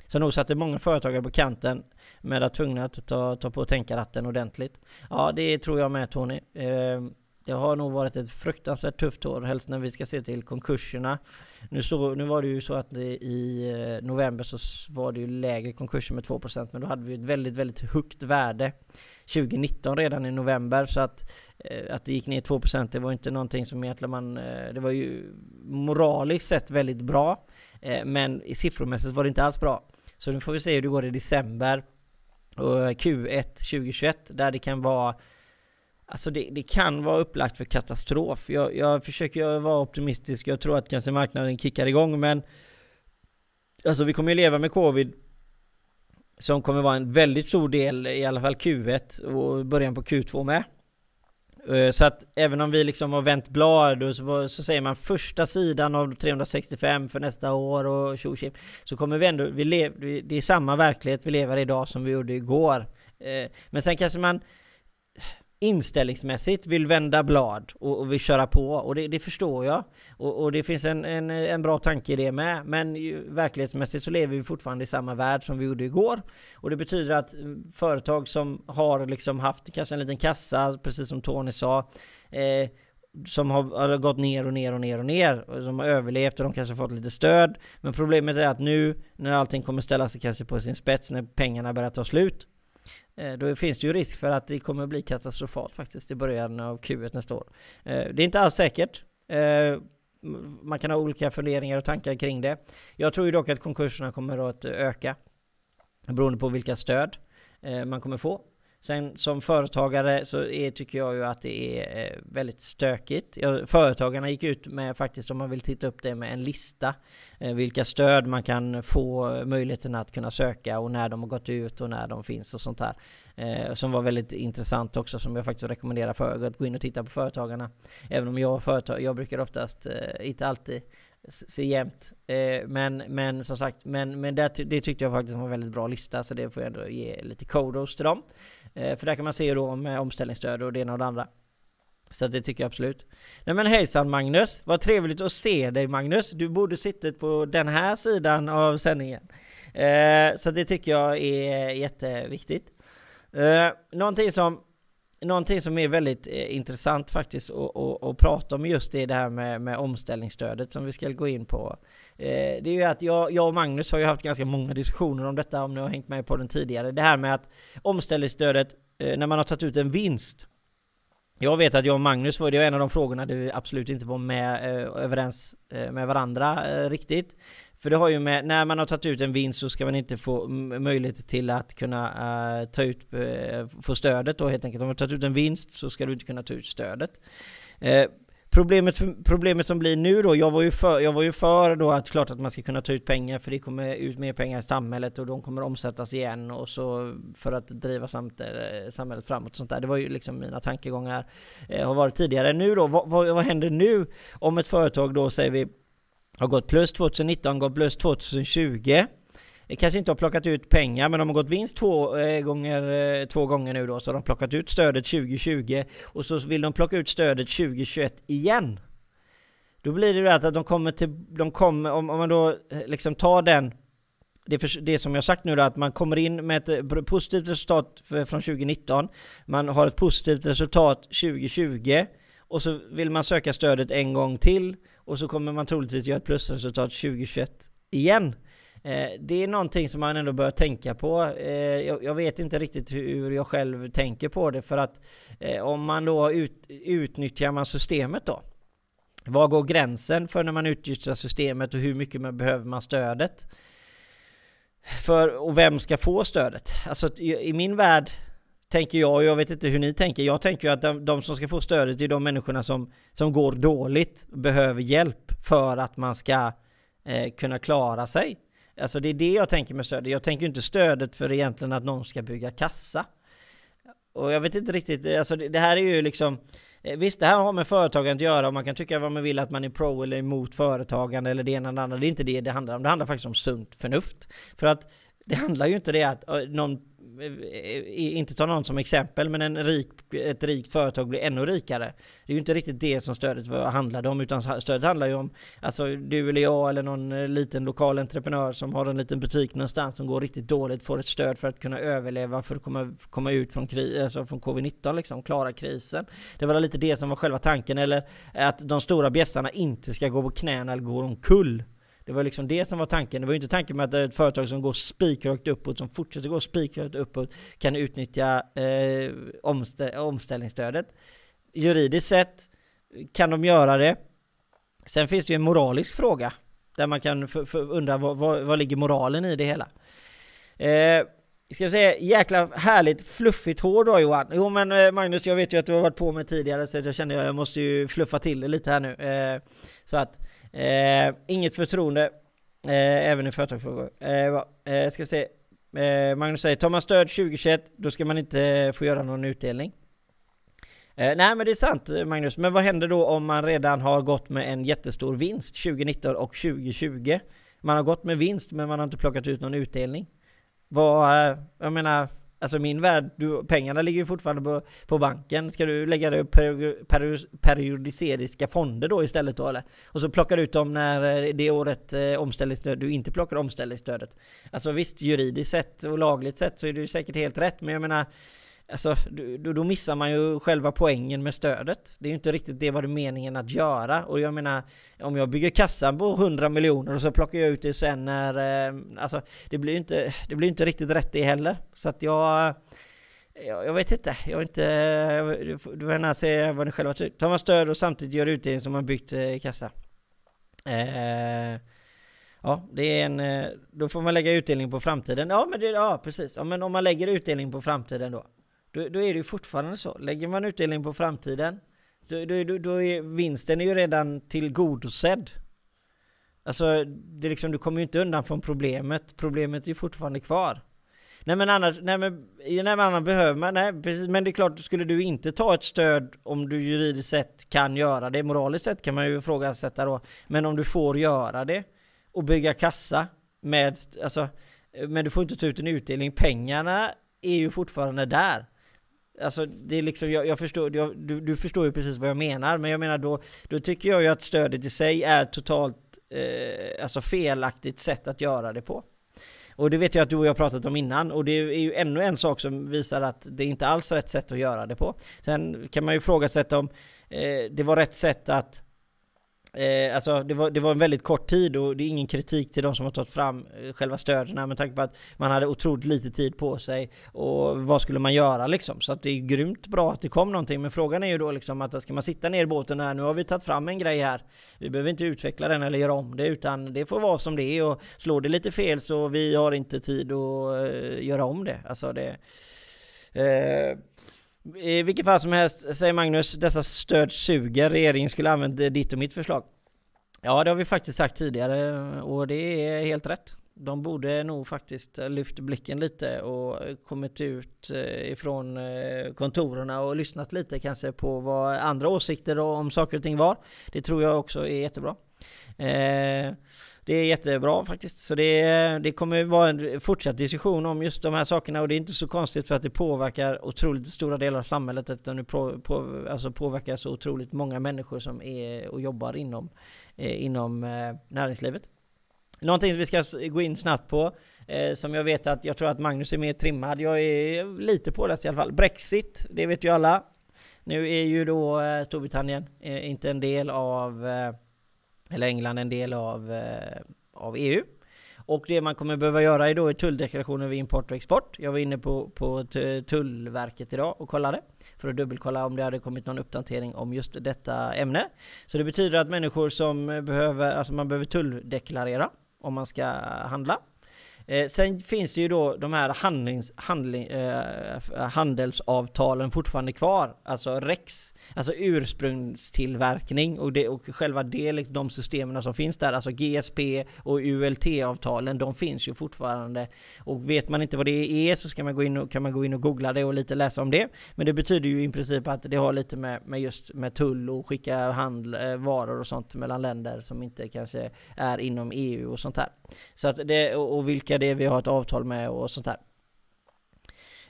Så nog satte många företagare på kanten med att tvungna att ta, ta på och tänka ratten ordentligt. Ja, det tror jag med Tony. Eh, det har nog varit ett fruktansvärt tufft år, helst när vi ska se till konkurserna. Nu, så, nu var det ju så att i eh, november så var det ju lägre konkurser med 2% men då hade vi ett väldigt, väldigt högt värde 2019 redan i november så att, eh, att det gick ner 2% det var inte någonting som egentligen man... Eh, det var ju moraliskt sett väldigt bra men i siffromässigt var det inte alls bra. Så nu får vi se hur det går i december och Q1 2021 där det kan vara Alltså det, det, kan vara upplagt för katastrof. Jag, jag försöker vara optimistisk. Jag tror att kanske marknaden kickar igång men Alltså vi kommer ju leva med covid som kommer vara en väldigt stor del, i alla fall Q1 och början på Q2 med. Eh, så att även om vi liksom har vänt blad så, så säger man första sidan av 365 för nästa år och tjo så kommer vi ändå, vi lev, det är samma verklighet vi lever i idag som vi gjorde igår. Eh, men sen kanske man inställningsmässigt vill vända blad och, och vill köra på och det, det förstår jag. Och, och, det finns en, en, en, bra tanke i det med. Men ju, verklighetsmässigt så lever vi fortfarande i samma värld som vi gjorde igår. Och det betyder att mm, företag som har liksom haft kanske en liten kassa, precis som Tony sa, eh, som har, har, gått ner och ner och ner och ner och som har överlevt och de kanske fått lite stöd. Men problemet är att nu när allting kommer ställa sig kanske på sin spets när pengarna börjar ta slut Eh, då finns det ju risk för att det kommer bli katastrofalt faktiskt i början av Q1 nästa år. Eh, det är inte alls säkert. Eh, man kan ha olika funderingar och tankar kring det. Jag tror ju dock att konkurserna kommer att öka beroende på vilka stöd man kommer få. Sen som företagare så är, tycker jag ju att det är eh, väldigt stökigt. Företagarna gick ut med faktiskt, om man vill titta upp det, med en lista. Eh, vilka stöd man kan få eh, möjligheten att kunna söka och när de har gått ut och när de finns och sånt där. Som var väldigt intressant också, som jag faktiskt rekommenderar för att gå in och titta på Företagarna. Även om jag, företag, jag brukar oftast, inte alltid, se jämnt. men, men som sagt, men, men det, det tyckte jag faktiskt var en väldigt bra lista, så det får jag ändå ge lite kodos till dem. Eh, för där kan man se då med eh, omställningsstöd och det ena och det andra. Så det tycker jag absolut. Nej men hejsan Magnus! Vad trevligt att se dig Magnus! Du borde suttit på den här sidan av sändningen. Eh, så det tycker jag är jätteviktigt. Eh, någonting som Någonting som är väldigt eh, intressant faktiskt att prata om just det, det här med, med omställningsstödet som vi ska gå in på. Eh, det är ju att jag, jag och Magnus har ju haft ganska många diskussioner om detta om ni har hängt med på den tidigare. Det här med att omställningsstödet, eh, när man har tagit ut en vinst. Jag vet att jag och Magnus var det var en av de frågorna där vi absolut inte var med eh, överens eh, med varandra eh, riktigt. För det har ju med, när man har tagit ut en vinst så ska man inte få möjlighet till att kunna uh, ta ut, uh, få stödet då helt enkelt. Om man har tagit ut en vinst så ska du inte kunna ta ut stödet. Uh, Problemet, problemet som blir nu då, jag var ju för, jag var ju för då att klart att man ska kunna ta ut pengar för det kommer ut mer pengar i samhället och de kommer omsättas igen och så för att driva samt, eh, samhället framåt och sånt där. Det var ju liksom mina tankegångar eh, har varit tidigare. Nu då, vad, vad, vad händer nu om ett företag då säger vi har gått plus 2019, gått plus 2020. Kanske inte har plockat ut pengar, men de har gått vinst två, eh, gånger, eh, två gånger nu då, så de har plockat ut stödet 2020 och så vill de plocka ut stödet 2021 igen. Då blir det ju att de kommer till, de kommer, om, om man då eh, liksom tar den det, för, det som jag sagt nu då, att man kommer in med ett eh, positivt resultat från 2019, man har ett positivt resultat 2020 och så vill man söka stödet en gång till och så kommer man troligtvis göra ett plusresultat 2021 igen. Eh, det är någonting som man ändå bör tänka på. Eh, jag vet inte riktigt hur jag själv tänker på det för att eh, om man då ut, utnyttjar man systemet då? Var går gränsen för när man utnyttjar systemet och hur mycket man behöver man stödet? För, och vem ska få stödet? Alltså i min värld tänker jag, och jag vet inte hur ni tänker. Jag tänker att de, de, som ska få stödet är de människorna som, som går dåligt, behöver hjälp för att man ska eh, kunna klara sig. Alltså det är det jag tänker med stödet. Jag tänker inte stödet för egentligen att någon ska bygga kassa. Och jag vet inte riktigt, alltså det, det här är ju liksom eh, Visst, det här har med företagande att göra och man kan tycka vad man vill att man är pro eller emot företagande eller det ena eller det andra. Det är inte det det handlar om. Det handlar faktiskt om sunt förnuft. För att det handlar ju inte det att eh, någon Eh, eh, inte ta någon som exempel, men en rik, ett rikt företag blir ännu rikare. Det är ju inte riktigt det som stödet handlade om, utan stödet handlar ju om alltså du eller jag eller någon eh, liten lokal entreprenör som har en liten butik någonstans som går riktigt dåligt får ett stöd för att kunna överleva för att komma, komma ut från, kri, alltså från covid-19 liksom, klara krisen. Det var lite det som var själva tanken, eller att de stora bjässarna inte ska gå på knäna eller gå omkull. Det var liksom det som var tanken. Det var ju inte tanken med att ett företag som går spikrakt uppåt, som fortsätter gå spikrakt uppåt, kan utnyttja eh, omstä omställningsstödet. Juridiskt sett kan de göra det. Sen finns det ju en moralisk fråga där man kan undra vad, vad, vad, ligger moralen i det hela. Eh, ska jag säga jäkla härligt fluffigt hår då Johan. Jo men eh, Magnus, jag vet ju att du har varit på mig tidigare så jag kände att jag måste ju fluffa till det lite här nu. Eh, så att Eh, inget förtroende, eh, även i företagsfrågor. Eh, eh, ska vi se. Eh, Magnus säger, tar man stöd 2021 då ska man inte få göra någon utdelning. Eh, nej men det är sant Magnus, men vad händer då om man redan har gått med en jättestor vinst 2019 och 2020? Man har gått med vinst men man har inte plockat ut någon utdelning. Vad, eh, jag menar, alltså min värld, du, pengarna ligger ju fortfarande på, på banken. Ska du lägga det på periodiseriska fonder då istället då eller? Och så plockar du ut dem när eh, det året eh, omställningsstöd, du inte plockar omställningsstödet. Alltså visst, juridiskt sett och lagligt sett så är det säkert helt rätt, men jag menar Alltså, då, då missar man ju själva poängen med stödet. Det är ju inte riktigt det var det meningen att göra. Och jag menar, om jag bygger kassan på 100 miljoner och så plockar jag ut det sen när... Eh, alltså, det blir ju inte, det blir inte riktigt rätt det heller. Så att jag... Jag, jag vet inte, jag är inte... Du får gärna se vad ni själva tycker. Tar man stöd och samtidigt gör utdelning som man byggt eh, kassa. Eh, Ja, det är en... Eh, då får man lägga utdelning på framtiden. Ja, men det, ja precis. Ja, men om man lägger utdelning på framtiden då då, då är det ju fortfarande så. Lägger man utdelning på framtiden, då, då, då är vinsten är ju redan tillgodosedd. Alltså, det liksom, du kommer ju inte undan från problemet. Problemet är ju fortfarande kvar. Nej men annars, nej men, nej men annars behöver man, nej precis, men det är klart, skulle du inte ta ett stöd om du juridiskt sett kan göra det, moraliskt sett kan man ju ifrågasätta då, men om du får göra det och bygga kassa med, alltså, men du får inte ta ut en utdelning, pengarna är ju fortfarande där. Alltså det är liksom, jag, jag förstår, jag, du, du, förstår ju precis vad jag menar, men jag menar då, då tycker jag ju att stödet i sig är totalt eh, alltså felaktigt sätt att göra det på. Och det vet jag att du och jag har pratat om innan, och det är ju ännu en sak som visar att det inte alls är rätt sätt att göra det på. Sen kan man ju ifrågasätta om eh, det var rätt sätt att Eh, alltså det var, det var en väldigt kort tid och det är ingen kritik till de som har tagit fram eh, själva stöden med tanke på att man hade otroligt lite tid på sig och vad skulle man göra liksom? Så att det är grymt bra att det kom någonting men frågan är ju då liksom att ska man sitta ner i båten här, nu har vi tagit fram en grej här vi behöver inte utveckla den eller göra om det utan det får vara som det är och slår det lite fel så vi har inte tid att eh, göra om det. Alltså det eh, i vilket fall som helst, säger Magnus, dessa stöd suger. Regeringen skulle använt ditt och mitt förslag. Ja, det har vi faktiskt sagt tidigare och det är helt rätt. De borde nog faktiskt lyft blicken lite och kommit ut eh, ifrån kontoren kontorerna och lyssnat lite kanske på vad andra åsikter om saker och ting var. Det tror jag också är jättebra. Eh, det är jättebra faktiskt. Så det, det kommer vara en fortsatt diskussion om just de här sakerna och det är inte så konstigt för att det påverkar otroligt stora delar av samhället eftersom det på, på, alltså påverkar så otroligt många människor som är och jobbar inom, eh, inom eh, näringslivet. Någonting som vi ska gå in snabbt på eh, som jag vet att jag tror att Magnus är mer trimmad. Jag är lite påläst i alla fall. Brexit, det vet ju alla. Nu är ju då eh, Storbritannien eh, inte en del av eh, eller England en del av, eh, av EU. Och det man kommer behöva göra är då är tulldeklarationer vid import och export. Jag var inne på, på Tullverket idag och kollade för att dubbelkolla om det hade kommit någon uppdatering om just detta ämne. Så det betyder att människor som behöver, alltså man behöver tulldeklarera om man ska handla. Eh, sen finns det ju då de här handlings, handling, eh, handelsavtalen fortfarande kvar, alltså REX, alltså ursprungstillverkning och, det, och själva det, liksom, de systemen som finns där, alltså GSP och ULT-avtalen, de finns ju fortfarande. Och vet man inte vad det är så ska man gå in och, kan man gå in och googla det och lite läsa om det. Men det betyder ju i princip att det har lite med, med just med tull och skicka handel, eh, varor och sånt mellan länder som inte kanske är inom EU och sånt här. Så att det, och, vilka det är vi har ett avtal med och sånt här.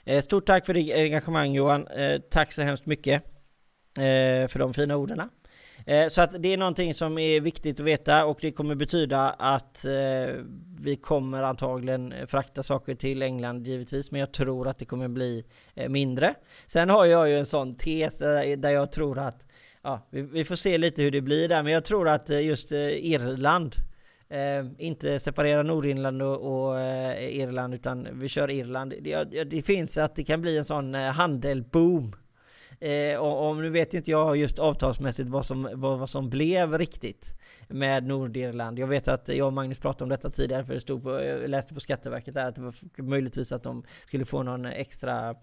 Eh, stort tack för ditt engagemang Johan. Eh, tack så hemskt mycket eh, för de fina orden. Så att det är någonting som är viktigt att veta och det kommer betyda att vi kommer antagligen frakta saker till England givetvis men jag tror att det kommer bli mindre. Sen har jag ju en sån tes där jag tror att ja, vi får se lite hur det blir där men jag tror att just Irland Eh, inte separera Nordirland och, och eh, Irland utan vi kör Irland. Det, det, finns att det kan bli en sån eh, handelboom. Eh, och, och nu vet inte jag just avtalsmässigt vad som, vad, vad som blev riktigt med Nordirland. Jag vet att jag och Magnus pratade om detta tidigare för det stod på, jag läste på Skatteverket där att det var möjligtvis att de skulle få någon extra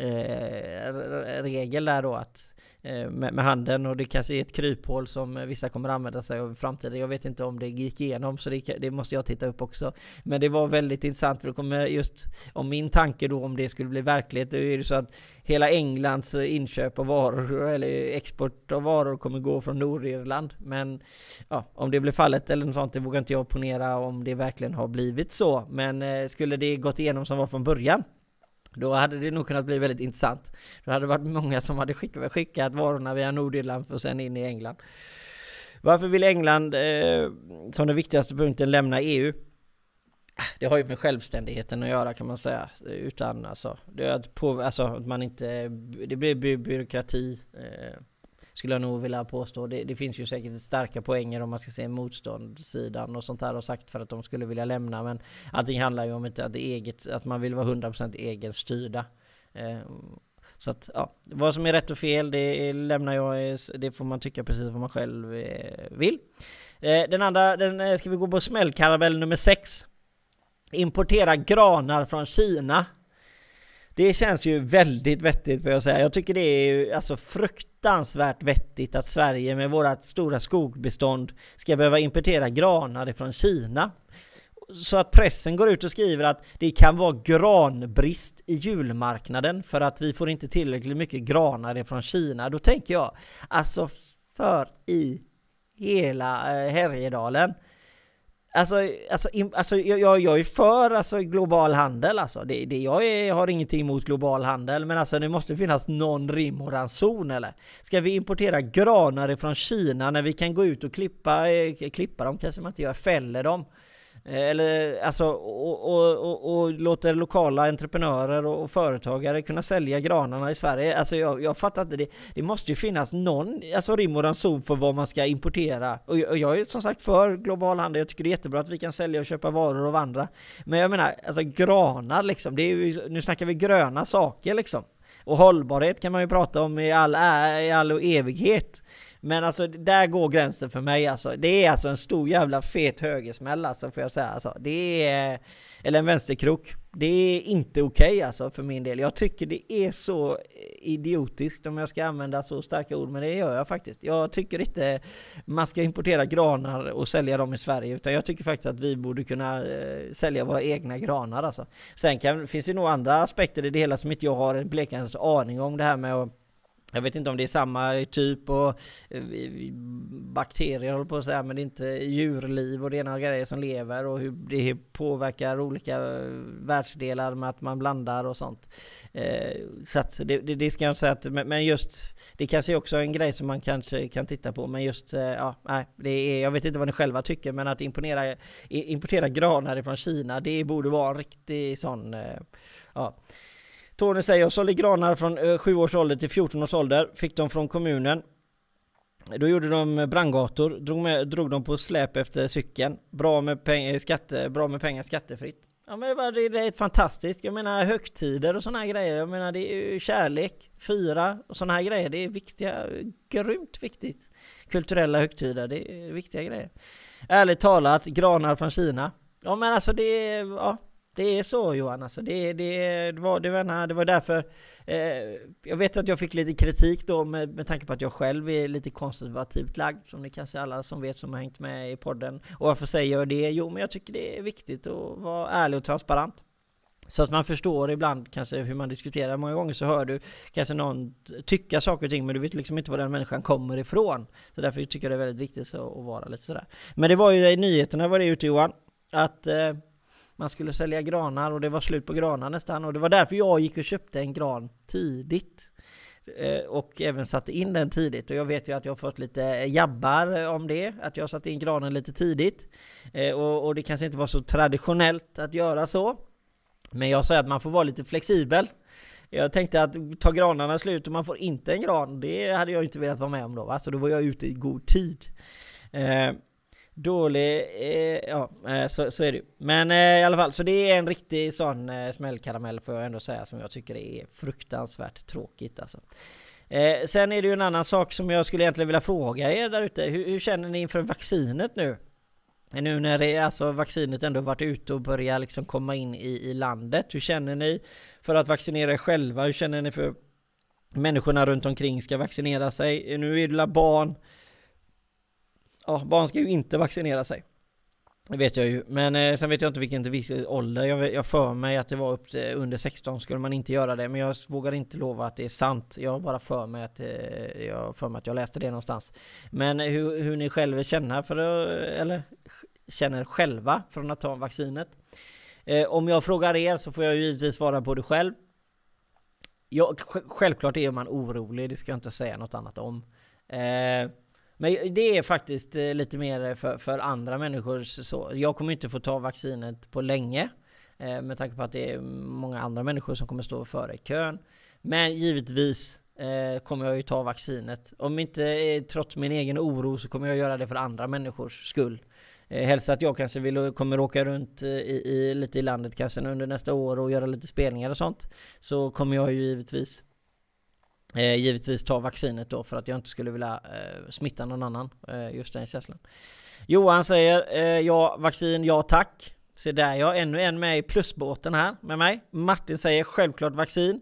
Eh, regel där då att eh, med, med handen och det kanske är ett kryphål som vissa kommer använda sig av i framtiden. Jag vet inte om det gick igenom så det, det, måste jag titta upp också. Men det var väldigt intressant för det kommer just om min tanke då om det skulle bli verklighet. Då är det så att hela Englands inköp av varor eller export av varor kommer gå från Nordirland. Men ja, om det blir fallet eller något sånt, det vågar inte jag ponera om det verkligen har blivit så. Men eh, skulle det gått igenom som var från början då hade det nog kunnat bli väldigt intressant. Då hade det varit många som hade skickat, skickat varorna via Nordirland och sen in i England. Varför vill England eh, som den viktigaste punkten lämna EU? Ah, det har ju med självständigheten att göra kan man säga. Utan alltså, det, är att på, alltså att man inte, det blir by byråkrati. Eh, skulle jag nog vilja påstå. Det, det, finns ju säkert starka poänger om man ska se motståndssidan och sånt där och sagt för att de skulle vilja lämna. Men allting handlar ju om inte att, eget, att man vill vara 100% egenstyrda. Eh, så att ja, vad som är rätt och fel det lämnar jag, det får man tycka precis vad man själv eh, vill. Eh, den andra, den ska vi gå på smällkaramell nummer 6. Importera granar från Kina. Det känns ju väldigt vettigt för jag säga. Jag tycker det är alltså fruktansvärt vettigt att Sverige med vårat stora skogbestånd ska behöva importera granar från Kina. Så att pressen går ut och skriver att det kan vara granbrist i julmarknaden för att vi får inte tillräckligt mycket granar från Kina. Då tänker jag, alltså för i hela eh, Härjedalen Alltså, alltså, alltså jag, jag är för alltså, global handel alltså. Det, det, jag är, har ingenting emot global handel, men alltså det måste finnas någon rim och ranson eller? Ska vi importera granar från Kina när vi kan gå ut och klippa, eh, klippa dem kanske man inte gör, fäller dem? Eh, eller alltså, och, och, och, och, låter lokala entreprenörer och företagare kunna sälja granarna i Sverige. Alltså jag, jag fattar inte, det, det måste ju finnas någon alltså rim och ranson för vad man ska importera. Och jag, jag är som sagt för global handel, jag tycker det är jättebra att vi kan sälja och köpa varor av andra. Men jag menar, alltså granar liksom, det är ju, nu snackar vi gröna saker liksom. Och hållbarhet kan man ju prata om i all, i all evighet. Men alltså där går gränsen för mig alltså. Det är alltså en stor jävla fet högersmäll alltså får jag säga alltså. Det är, eller en vänsterkrok. Det är inte okej okay, alltså för min del. Jag tycker det är så idiotiskt om jag ska använda så starka ord, men det gör jag faktiskt. Jag tycker inte man ska importera granar och sälja dem i Sverige, utan jag tycker faktiskt att vi borde kunna eh, sälja våra egna granar alltså. Sen kan, finns det nog andra aspekter i det hela som inte jag har en blekandes aning om det här med att jag vet inte om det är samma typ och eh, bakterier håller på att säga men det är inte djurliv och det är några grejer som lever och hur det påverkar olika eh, världsdelar med att man blandar och sånt. Eh, så att det, det, ska jag inte säga att, men just det kanske är också en grej som man kanske kan titta på men just, ja, nej, det är, jag vet inte vad ni själva tycker men att imponera, importera granar från Kina det borde vara en riktig sån, ja Tony säger, jag sålde granar från eh, 7 års ålder till 14 års ålder, fick dem från kommunen. Då gjorde de eh, brandgator, drog, med, drog dem på släp efter cykeln. Bra med, peng, eh, skatte, bra med pengar skattefritt. Ja men det, det är fantastiskt. Jag menar högtider och sådana här grejer. Jag menar det är ju kärlek, fira och sådana här grejer. Det är viktiga, grymt viktigt. Kulturella högtider, det är viktiga grejer. Ärligt talat, granar från Kina. Ja men alltså det är, ja det är så Johan, alltså det, det, det, var, det, var, det var därför eh, Jag vet att jag fick lite kritik då med, med tanke på att jag själv är lite konservativt lagd Som ni kanske alla som vet som har hängt med i podden Och varför säger jag det? Jo men jag tycker det är viktigt att vara ärlig och transparent så att man förstår ibland kanske hur man diskuterar. Många gånger så hör du kanske någon tycka saker och ting men du vet liksom inte var den människan kommer ifrån. Så därför tycker jag det är väldigt viktigt att vara lite sådär. Men det var ju i nyheterna var det ute Johan. Att eh, man skulle sälja granar och det var slut på granar nästan. Och det var därför jag gick och köpte en gran tidigt. Eh, och även satte in den tidigt. Och jag vet ju att jag har fått lite jabbar om det. Att jag satte in granen lite tidigt. Eh, och, och det kanske inte var så traditionellt att göra så. Men jag säger att man får vara lite flexibel. Jag tänkte att ta granarna slut och man får inte en gran, det hade jag inte velat vara med om då va? Så då var jag ute i god tid. Eh, Dålig, eh, ja eh, så, så är det ju. Men eh, i alla fall, så det är en riktig sån eh, smällkaramell får jag ändå säga som jag tycker är fruktansvärt tråkigt alltså. Eh, sen är det ju en annan sak som jag skulle egentligen vilja fråga er där ute. Hur, hur känner ni inför vaccinet nu? Eh, nu när det, alltså vaccinet ändå varit ute och börjar liksom komma in i, i landet. Hur känner ni för att vaccinera er själva? Hur känner ni för människorna runt omkring ska vaccinera sig. Eh, nu är det barn. Ja, barn ska ju inte vaccinera sig. Det vet jag ju, men eh, sen vet jag inte vilken till ålder. Jag, jag för mig att det var upp till, under 16 skulle man inte göra det, men jag vågar inte lova att det är sant. Jag bara för mig att, eh, jag för mig att jag läste det någonstans. Men hur, hur ni själva känner för eller känner själva från att ta vaccinet. Eh, om jag frågar er så får jag ju givetvis svara på det själv. Jag, självklart är man orolig, det ska jag inte säga något annat om. Eh, men det är faktiskt eh, lite mer för, för andra människor så. Jag kommer inte få ta vaccinet på länge. Eh, med tanke på att det är många andra människor som kommer stå före i kön. Men givetvis eh, kommer jag ju ta vaccinet. Om inte trots min egen oro så kommer jag göra det för andra människors skull. Helst att jag kanske vill, kommer åka runt i, i, lite i landet kanske under nästa år och göra lite spelningar och sånt. Så kommer jag ju givetvis Eh, givetvis ta vaccinet då för att jag inte skulle vilja eh, smitta någon annan. Eh, just den känslan. Johan säger eh, ja, vaccin, ja tack. Se där jag, ännu en med i plusbåten här med mig. Martin säger självklart vaccin.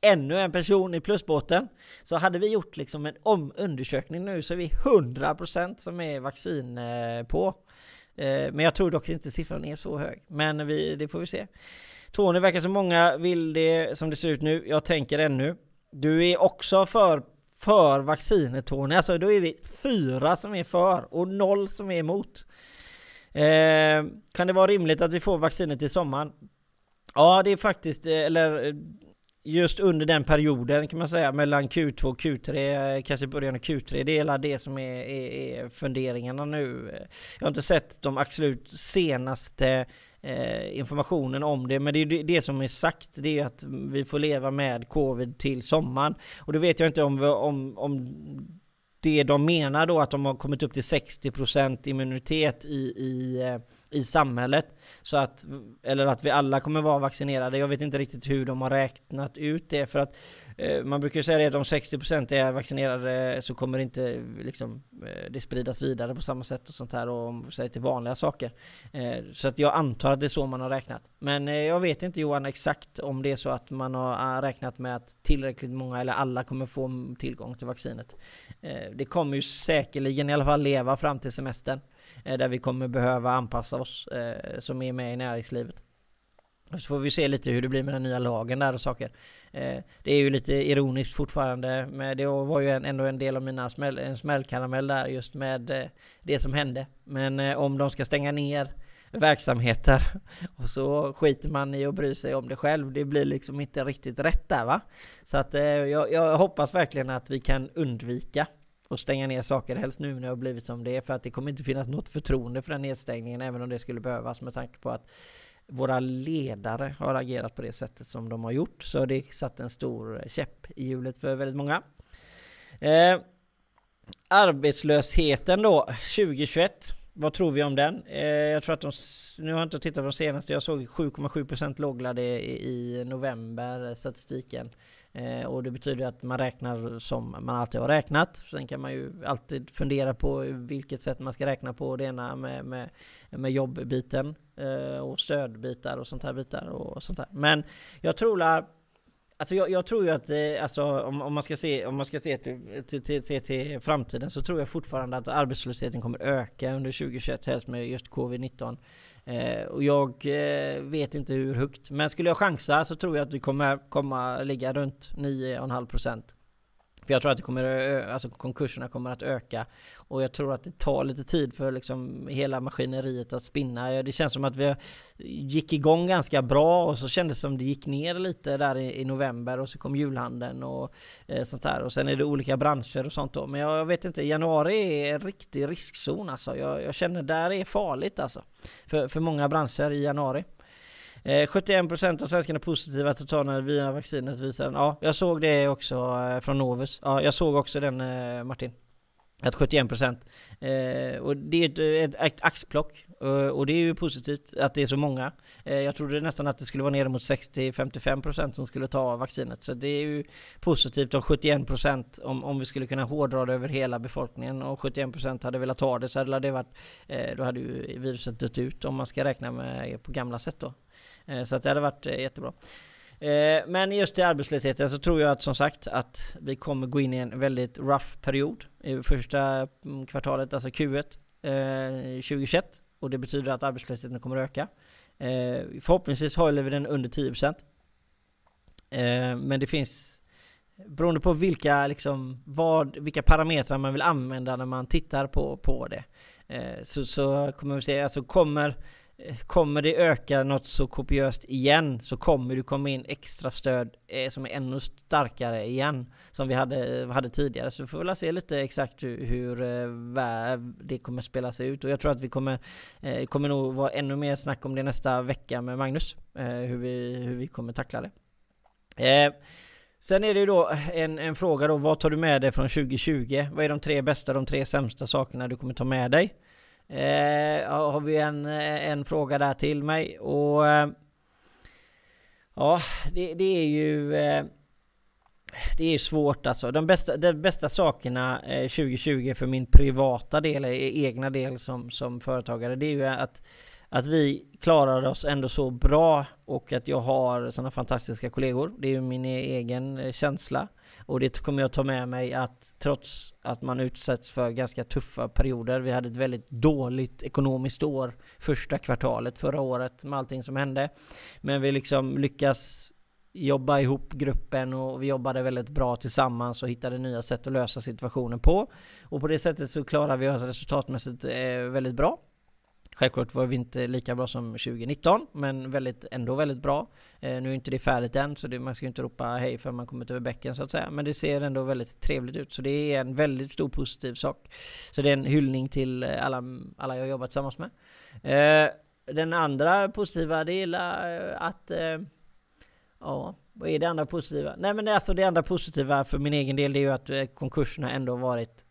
Ännu en person i plusbåten. Så hade vi gjort liksom en om undersökning nu så är vi 100% som är vaccin eh, på. Eh, men jag tror dock inte siffran är så hög. Men vi, det får vi se. Tony verkar som många vill det som det ser ut nu. Jag tänker ännu. Du är också för, för vaccinet Tony, alltså då är vi fyra som är för och noll som är emot. Eh, kan det vara rimligt att vi får vaccinet i sommaren? Ja, det är faktiskt, eh, eller eh, just under den perioden kan man säga, mellan Q2 och Q3, eh, kanske början av Q3, det är det som är, är, är funderingarna nu. Jag har inte sett de absolut senaste eh, Eh, informationen om det. Men det är det, det som är sagt, det är att vi får leva med covid till sommaren. Och då vet jag inte om, om, om det de menar då att de har kommit upp till 60% immunitet i, i, eh, i samhället. Så att, eller att vi alla kommer vara vaccinerade. Jag vet inte riktigt hur de har räknat ut det. För att Eh, man brukar säga att om 60% är vaccinerade så kommer det inte liksom, eh, det spridas vidare på samma sätt och sånt här och om säger till vanliga saker. Eh, så att jag antar att det är så man har räknat. Men jag vet inte Johan exakt om det är så att man har räknat med att tillräckligt många eller alla kommer få tillgång till vaccinet. Det kommer ju säkerligen i alla fall leva fram till semestern där vi kommer behöva anpassa oss som är med i näringslivet. Så får vi se lite hur det blir med den nya lagen där och saker. Eh, det är ju lite ironiskt fortfarande, men det var ju ändå en del av mina smäll, en smällkaramell där just med eh, det som hände. Men eh, om de ska stänga ner verksamheter och så skiter man i att bry sig om det själv. Det blir liksom inte riktigt rätt där va. Så att eh, jag, jag hoppas verkligen att vi kan undvika och stänga ner saker, helst nu när det har blivit som det är, för att det kommer inte finnas något förtroende för den nedstängningen, även om det skulle behövas med tanke på att våra ledare har agerat på det sättet som de har gjort. Så det satt en stor käpp i hjulet för väldigt många. Eh, arbetslösheten då, 2021. Vad tror vi om den? Eh, jag tror att de, nu har jag inte tittat på de senaste, jag såg 7,7% låglade i, i november, eh, statistiken. Eh, och det betyder att man räknar som man alltid har räknat. Sen kan man ju alltid fundera på vilket sätt man ska räkna på det ena med, med, med jobbbiten eh, och stödbitar och sånt här bitar och sånt här. Men jag tror att Alltså jag, jag, tror ju att, eh, alltså, om, om, man ska se, om man ska se till, till, till, till, framtiden så tror jag fortfarande att arbetslösheten kommer öka under 2021, helst med just covid-19. Eh, och jag eh, vet inte hur högt, men skulle jag chansa så tror jag att vi kommer komma ligga runt 9,5% för jag tror att det kommer, alltså konkurserna kommer att öka och jag tror att det tar lite tid för liksom hela maskineriet att spinna. Det känns som att vi gick igång ganska bra och så kändes det som det gick ner lite där i, november och så kom julhandeln och eh, sånt där och sen är det olika branscher och sånt då. Men jag, vet inte, januari är en riktig riskzon alltså. Jag, jag känner där är farligt alltså för, för många branscher i januari. Eh, 71% av svenskarna är positiva till att ta via vaccinet visar den. Ja, jag såg det också eh, från Novus. Ja, jag såg också den eh, Martin. Att 71% eh, och det är ett, ett, ett axplock och det är ju positivt att det är så många. Eh, jag trodde nästan att det skulle vara ner mot 60-55% som skulle ta vaccinet så det är ju positivt om 71% om, om vi skulle kunna hårdra det över hela befolkningen och 71% hade velat ta det så hade det varit eh, då hade ju viruset dött ut om man ska räkna med på gamla sätt då. Eh, så att det hade varit eh, jättebra. Eh, men just till arbetslösheten så tror jag att som sagt att vi kommer gå in i en väldigt rough period i första mm, kvartalet, alltså Q1 2021 och det betyder att arbetslösheten kommer att öka. Förhoppningsvis håller vi den under 10% Men det finns beroende på vilka, liksom, vad, vilka parametrar man vill använda när man tittar på, på det. Så, så kommer vi se, alltså kommer Kommer det öka något så kopiöst igen så kommer det komma in extra stöd eh, som är ännu starkare igen som vi hade, hade tidigare. Så vi får väl se lite exakt hur, hur eh, det kommer spela sig ut och jag tror att vi kommer, eh, kommer nog vara ännu mer snack om det nästa vecka med Magnus. Eh, hur, vi, hur vi kommer tackla det. Eh, sen är det ju då en, en fråga då, vad tar du med dig från 2020? Vad är de tre bästa, de tre sämsta sakerna du kommer ta med dig? Eh, har vi en, eh, en fråga där till mig och eh, ja, det, det, är ju eh, det är svårt alltså. De bästa, de bästa sakerna eh, 2020 för min privata del, eh, egna del som, som företagare, det är ju att att vi klarar oss ändå så bra och att jag har sådana fantastiska kollegor. Det är ju min e-, egen känsla. Och det kommer jag ta med mig att trots att man utsätts för ganska tuffa perioder, vi hade ett väldigt dåligt ekonomiskt år första kvartalet förra året med allting som hände. Men vi liksom lyckas jobba ihop gruppen och vi jobbade väldigt bra tillsammans och hittade nya sätt att lösa situationen på. Och på det sättet så klarar vi oss resultatmässigt eh, väldigt bra. Självklart var vi inte lika bra som 2019, men väldigt, ändå väldigt bra. Eh, nu är inte det färdigt än, så det, man ska ju inte ropa hej förrän man kommit över bäcken så att säga. Men det ser ändå väldigt trevligt ut, så det är en väldigt stor positiv sak. Så det är en hyllning till eh, alla, alla jag jobbat tillsammans med. Eh, den andra positiva, det är eh, att eh, Ja, vad är det andra positiva? Nej men alltså det andra positiva för min egen del det är ju att eh, konkurserna ändå varit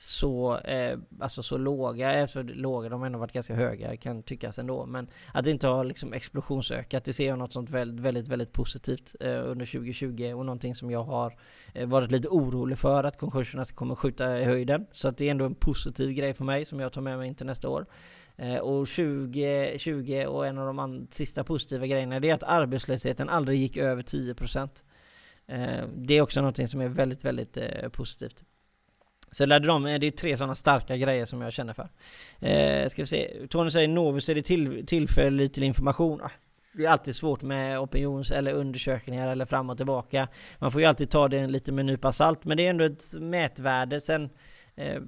så, eh, alltså så låga, alltså låga, de har ändå varit ganska höga kan tyckas ändå, men att det inte har liksom explosionsökat, det ser jag något sånt väldigt, väldigt, väldigt positivt eh, under 2020 och någonting som jag har eh, varit lite orolig för att konkurserna kommer skjuta i höjden. Så att det är ändå en positiv grej för mig som jag tar med mig in till nästa år. Eh, och 2020 och en av de sista positiva grejerna det är att arbetslösheten aldrig gick över 10%. Eh, det är också någonting som är väldigt, väldigt eh, positivt. Så lärde dem, eh, det är tre sådana starka grejer som jag känner för. Eh, ska vi se, Tony säger Novus är det till, tillfälle till information. Ah, det är alltid svårt med opinions eller undersökningar eller fram och tillbaka. Man får ju alltid ta det lite med en nypa salt, men det är ändå ett mätvärde. Sen eh,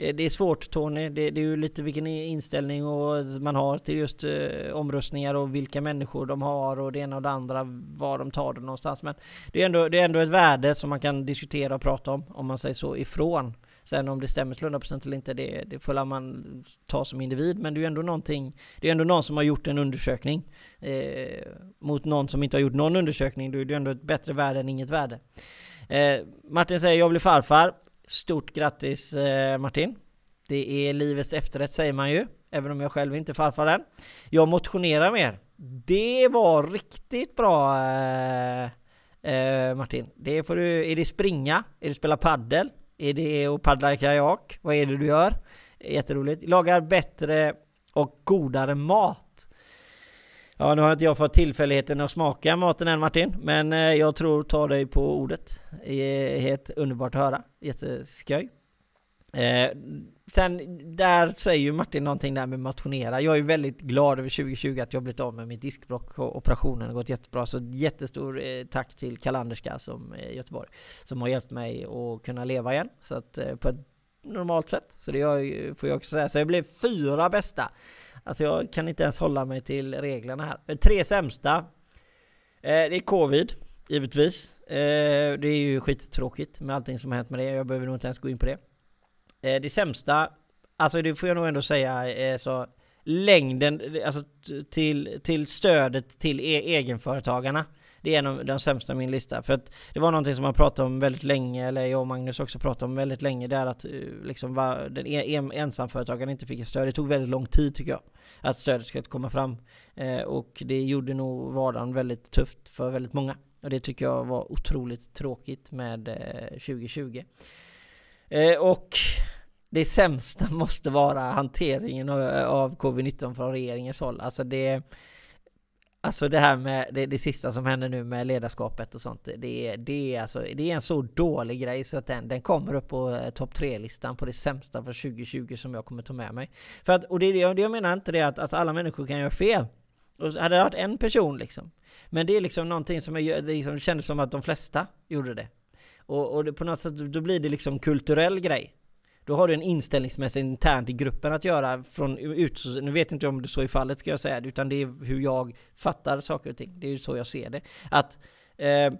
det är svårt Tony, det, det, är ju lite vilken inställning och man har till just eh, omröstningar och vilka människor de har och det ena och det andra, var de tar det någonstans. Men det är, ändå, det är ändå ett värde som man kan diskutera och prata om, om man säger så, ifrån. Sen om det stämmer till 100% eller inte, det, det får man ta som individ. Men det är ju ändå någonting, det är ändå någon som har gjort en undersökning eh, mot någon som inte har gjort någon undersökning. Då är det ändå ett bättre värde än inget värde. Eh, Martin säger jag blir farfar. Stort grattis eh, Martin! Det är livets efterrätt säger man ju, även om jag själv inte är farfar än. Jag motionerar mer. Det var riktigt bra eh, eh, Martin. Det får du, är det springa? Är det spela paddel? Är det att paddla kajak? Vad är det du gör? Jätteroligt. Lagar bättre och godare mat. Ja, nu har inte jag fått tillfälligheten att smaka maten än Martin, men eh, jag tror ta dig på ordet. Det är helt underbart att höra. Jätteskoj. Eh, sen där säger ju Martin någonting där med motionera. Jag är väldigt glad över 2020 att jag blivit av med mitt diskbråck och operationen har gått jättebra. Så jättestor eh, tack till Kalanderska som eh, Göteborg som har hjälpt mig att kunna leva igen. Så att eh, på ett normalt sätt. Så det jag, får jag också säga. Så jag blev fyra bästa. Alltså jag kan inte ens hålla mig till reglerna här. Tre sämsta. Eh, det är covid, givetvis. Eh, det är ju skittråkigt med allting som har hänt med det. Jag behöver nog inte ens gå in på det. Eh, det sämsta, alltså det får jag nog ändå säga, eh, så längden, alltså till, till stödet till e egenföretagarna. Det är en av de sämsta i min lista. För att det var någonting som man pratade om väldigt länge, eller jag och Magnus också pratade om väldigt länge, det är att eh, liksom var, den en, ensamföretagaren inte fick stöd. Det tog väldigt lång tid tycker jag, att stödet skulle komma fram. Eh, och det gjorde nog vardagen väldigt tufft för väldigt många. Och det tycker jag var otroligt tråkigt med eh, 2020. Eh, och det sämsta måste vara hanteringen av, av covid-19 från regeringens håll. Alltså det Alltså det här med det, det sista som händer nu med ledarskapet och sånt. Det är, det är, alltså, det är en så dålig grej så att den, den kommer upp på eh, topp tre-listan på det sämsta för 2020 som jag kommer ta med mig. För att, och det, det, jag menar inte det att alltså, alla människor kan göra fel. Och hade det varit en person liksom. Men det är liksom någonting som jag, det liksom, kändes som att de flesta gjorde det. Och, och det, på något sätt då blir det liksom kulturell grej. Då har du en inställningsmässig internt i gruppen att göra från ut, nu vet inte om det så är fallet ska jag säga, utan det är hur jag fattar saker och ting. Det är ju så jag ser det. Att eh,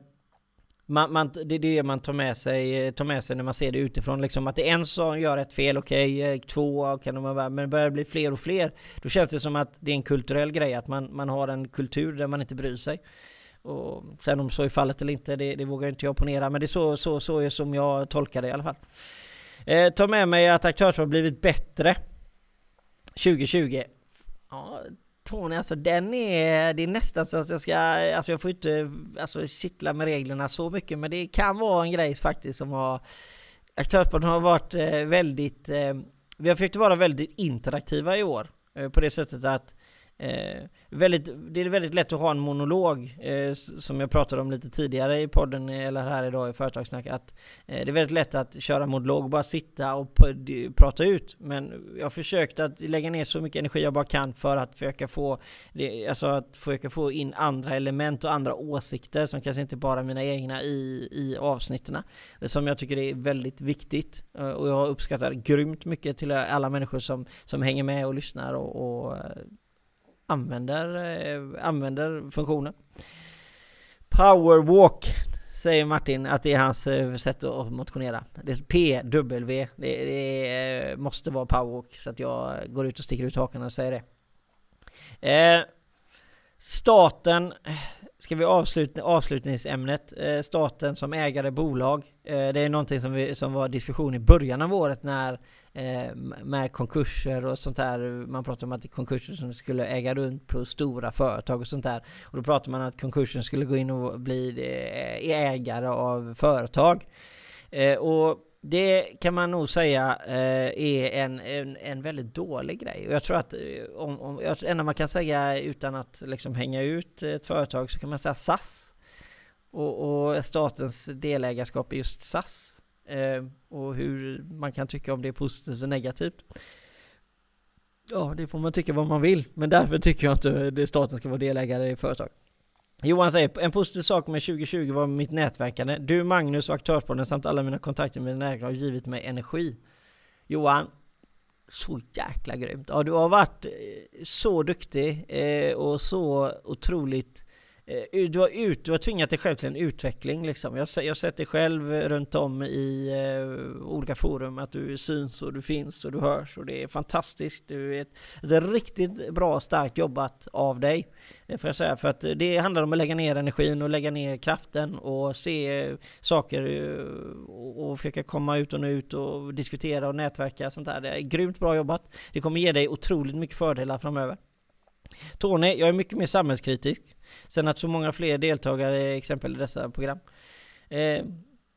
man, man, det är det man tar med, sig, eh, tar med sig när man ser det utifrån. Liksom att det är en som gör ett fel, okej, okay, två kan de vara, men börjar det bli fler och fler, då känns det som att det är en kulturell grej, att man, man har en kultur där man inte bryr sig. Och sen om så är fallet eller inte, det, det vågar inte jag ponera, men det är så, så, så är som jag tolkar det i alla fall. Eh, ta med mig att aktörsval blivit bättre 2020. Ja, Tony, alltså den är, det är nästan så att jag ska, alltså jag får inte alltså, kittla med reglerna så mycket, men det kan vara en grej faktiskt som har, aktörsporten har varit eh, väldigt, eh, vi har försökt vara väldigt interaktiva i år, eh, på det sättet att Eh, väldigt, det är väldigt lätt att ha en monolog, eh, som jag pratade om lite tidigare i podden, eh, eller här idag i Företagssnack, att eh, det är väldigt lätt att köra monolog, bara sitta och prata ut. Men jag har försökt att lägga ner så mycket energi jag bara kan för att försöka få, det, alltså att försöka få in andra element och andra åsikter som kanske inte bara är mina egna i, i avsnitten. Som jag tycker är väldigt viktigt. Eh, och jag uppskattar grymt mycket till alla människor som, som hänger med och lyssnar och, och eh, använder, eh, använder funktionen. Powerwalk säger Martin att det är hans eh, sätt att motionera. Det är PW, det, det eh, måste vara powerwalk så att jag går ut och sticker ut hakan och säger det. Eh, staten, ska vi avsluta avslutningsämnet, eh, staten som ägare bolag. Eh, det är någonting som, vi, som var diskussion i början av året när Eh, med konkurser och sånt där. Man pratar om att konkurser som skulle äga runt på stora företag och sånt där. Och då pratar man att konkursen skulle gå in och bli eh, ägare av företag. Eh, och det kan man nog säga är en, en, en väldigt dålig grej. Och jag tror att om, om, det enda man kan säga utan att liksom hänga ut ett företag så kan man säga SAS. Och, och statens delägarskap i just SAS Ehm, och hur man kan tycka om det är positivt och negativt. Ja, det får man tycka vad man vill, men därför tycker jag inte att staten ska vara delägare i företag. Johan säger, en positiv sak med 2020 var mitt nätverkande. Du, Magnus och Aktörspodden samt alla mina kontakter med nätverk har givit mig energi. Johan, så jäkla grymt. Ja, du har varit eh, så duktig eh, och så otroligt Eh, du har, ut, du har tvingat dig själv till en utveckling liksom. Jag, jag har sett dig själv eh, runt om i eh, olika forum, att du syns och du finns och du hörs och det är fantastiskt. Du är ett, ett riktigt bra, starkt jobbat av dig, eh, får jag säga. För att det handlar om att lägga ner energin och lägga ner kraften och se saker och, och försöka komma ut och nå ut och diskutera och nätverka sånt där. Det är grymt bra jobbat. Det kommer ge dig otroligt mycket fördelar framöver. Tony, jag är mycket mer samhällskritisk. Sen att så många fler deltagare i exempel i dessa program. Eh,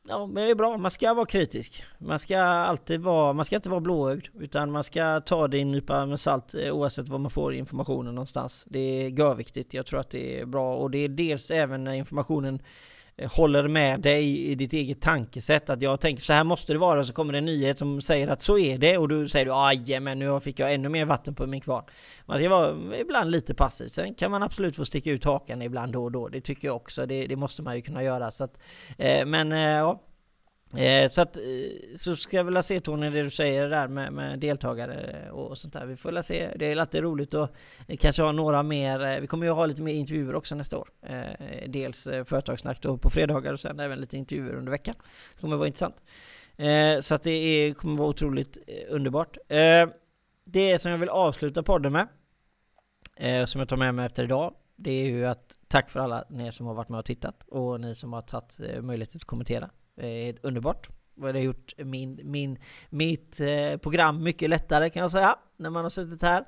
ja, men det är bra. Man ska vara kritisk. Man ska alltid vara, man ska inte vara blåögd, utan man ska ta det i en nypa med salt eh, oavsett var man får informationen någonstans. Det är görviktigt. Jag tror att det är bra och det är dels även när informationen Eh, håller med dig i ditt eget tankesätt att jag tänker så här måste det vara så kommer det en nyhet som säger att så är det och då säger du men nu fick jag ännu mer vatten på min kvarn. Man ska vara ibland lite passiv. Sen kan man absolut få sticka ut hakan ibland då och då. Det tycker jag också. Det, det måste man ju kunna göra. Så att, eh, men eh, ja, Eh, så att, eh, så ska jag vilja se Tony, det du säger där med, med, deltagare och sånt där. Vi får väl se. Det är alltid roligt att eh, kanske ha några mer. Eh, vi kommer ju ha lite mer intervjuer också nästa år. dels företagssnack då på fredagar och sen även lite intervjuer under veckan. Det kommer vara intressant. så att det är, kommer vara otroligt underbart. det som jag vill avsluta podden med, som jag tar med mig efter idag, det är ju att tack för alla ni som har varit med och tittat och ni som har tagit möjlighet att kommentera. Eh, underbart. Det har gjort min, min, mitt eh, program mycket lättare kan jag säga, när man har suttit här.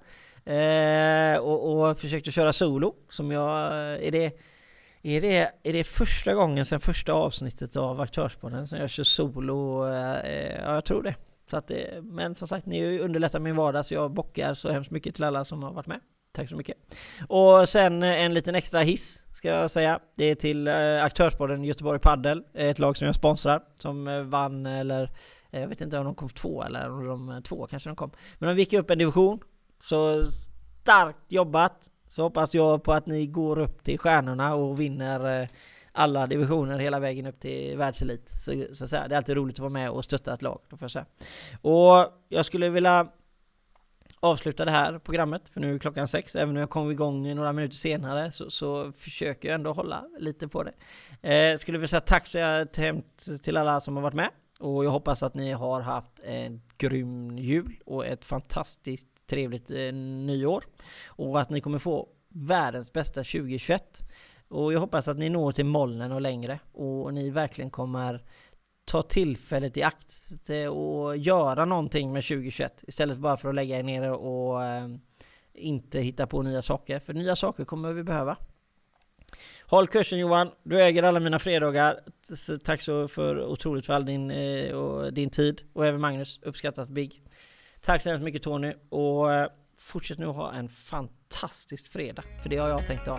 Eh, och, och försökt att köra solo, som jag... Eh, är det, är det, är det första gången sedan första avsnittet av Aktörspodden som jag kör solo? Eh, eh ja, jag tror det. Så att, eh, men som sagt, ni underlättar min vardag så jag bockar så hemskt mycket till alla som har varit med. Tack så mycket. Och sen eh, en liten extra hiss ska jag säga. Det är till eh, Aktörsborden Göteborg Paddel, eh, ett lag som jag sponsrar, som eh, vann eller jag vet inte om de kom två eller om de två kanske de kom. Men de gick upp en division. Så starkt jobbat! Så hoppas jag på att ni går upp till stjärnorna och vinner alla divisioner hela vägen upp till världselit. Så, så att säga. Det är alltid roligt att vara med och stötta ett lag, då får jag säga. Och jag skulle vilja avsluta det här programmet, för nu är klockan sex, även om jag kom igång några minuter senare så, så försöker jag ändå hålla lite på det. Eh, skulle vilja säga tack så jag till alla som har varit med och jag hoppas att ni har haft en grym jul och ett fantastiskt trevligt eh, nyår och att ni kommer få världens bästa 2021. Och jag hoppas att ni når till molnen och längre och ni verkligen kommer ta tillfället i akt eh, och göra någonting med 2021 istället bara för att lägga er ner och eh, inte hitta på nya saker. För nya saker kommer vi behöva. Håll kursen Johan, du äger alla mina fredagar. Tack så för otroligt för all din, eh, och din tid och även Magnus, uppskattas Big. Tack så hemskt mycket Tony och eh, fortsätt nu ha en fantastisk fredag, för det har jag tänkt ha.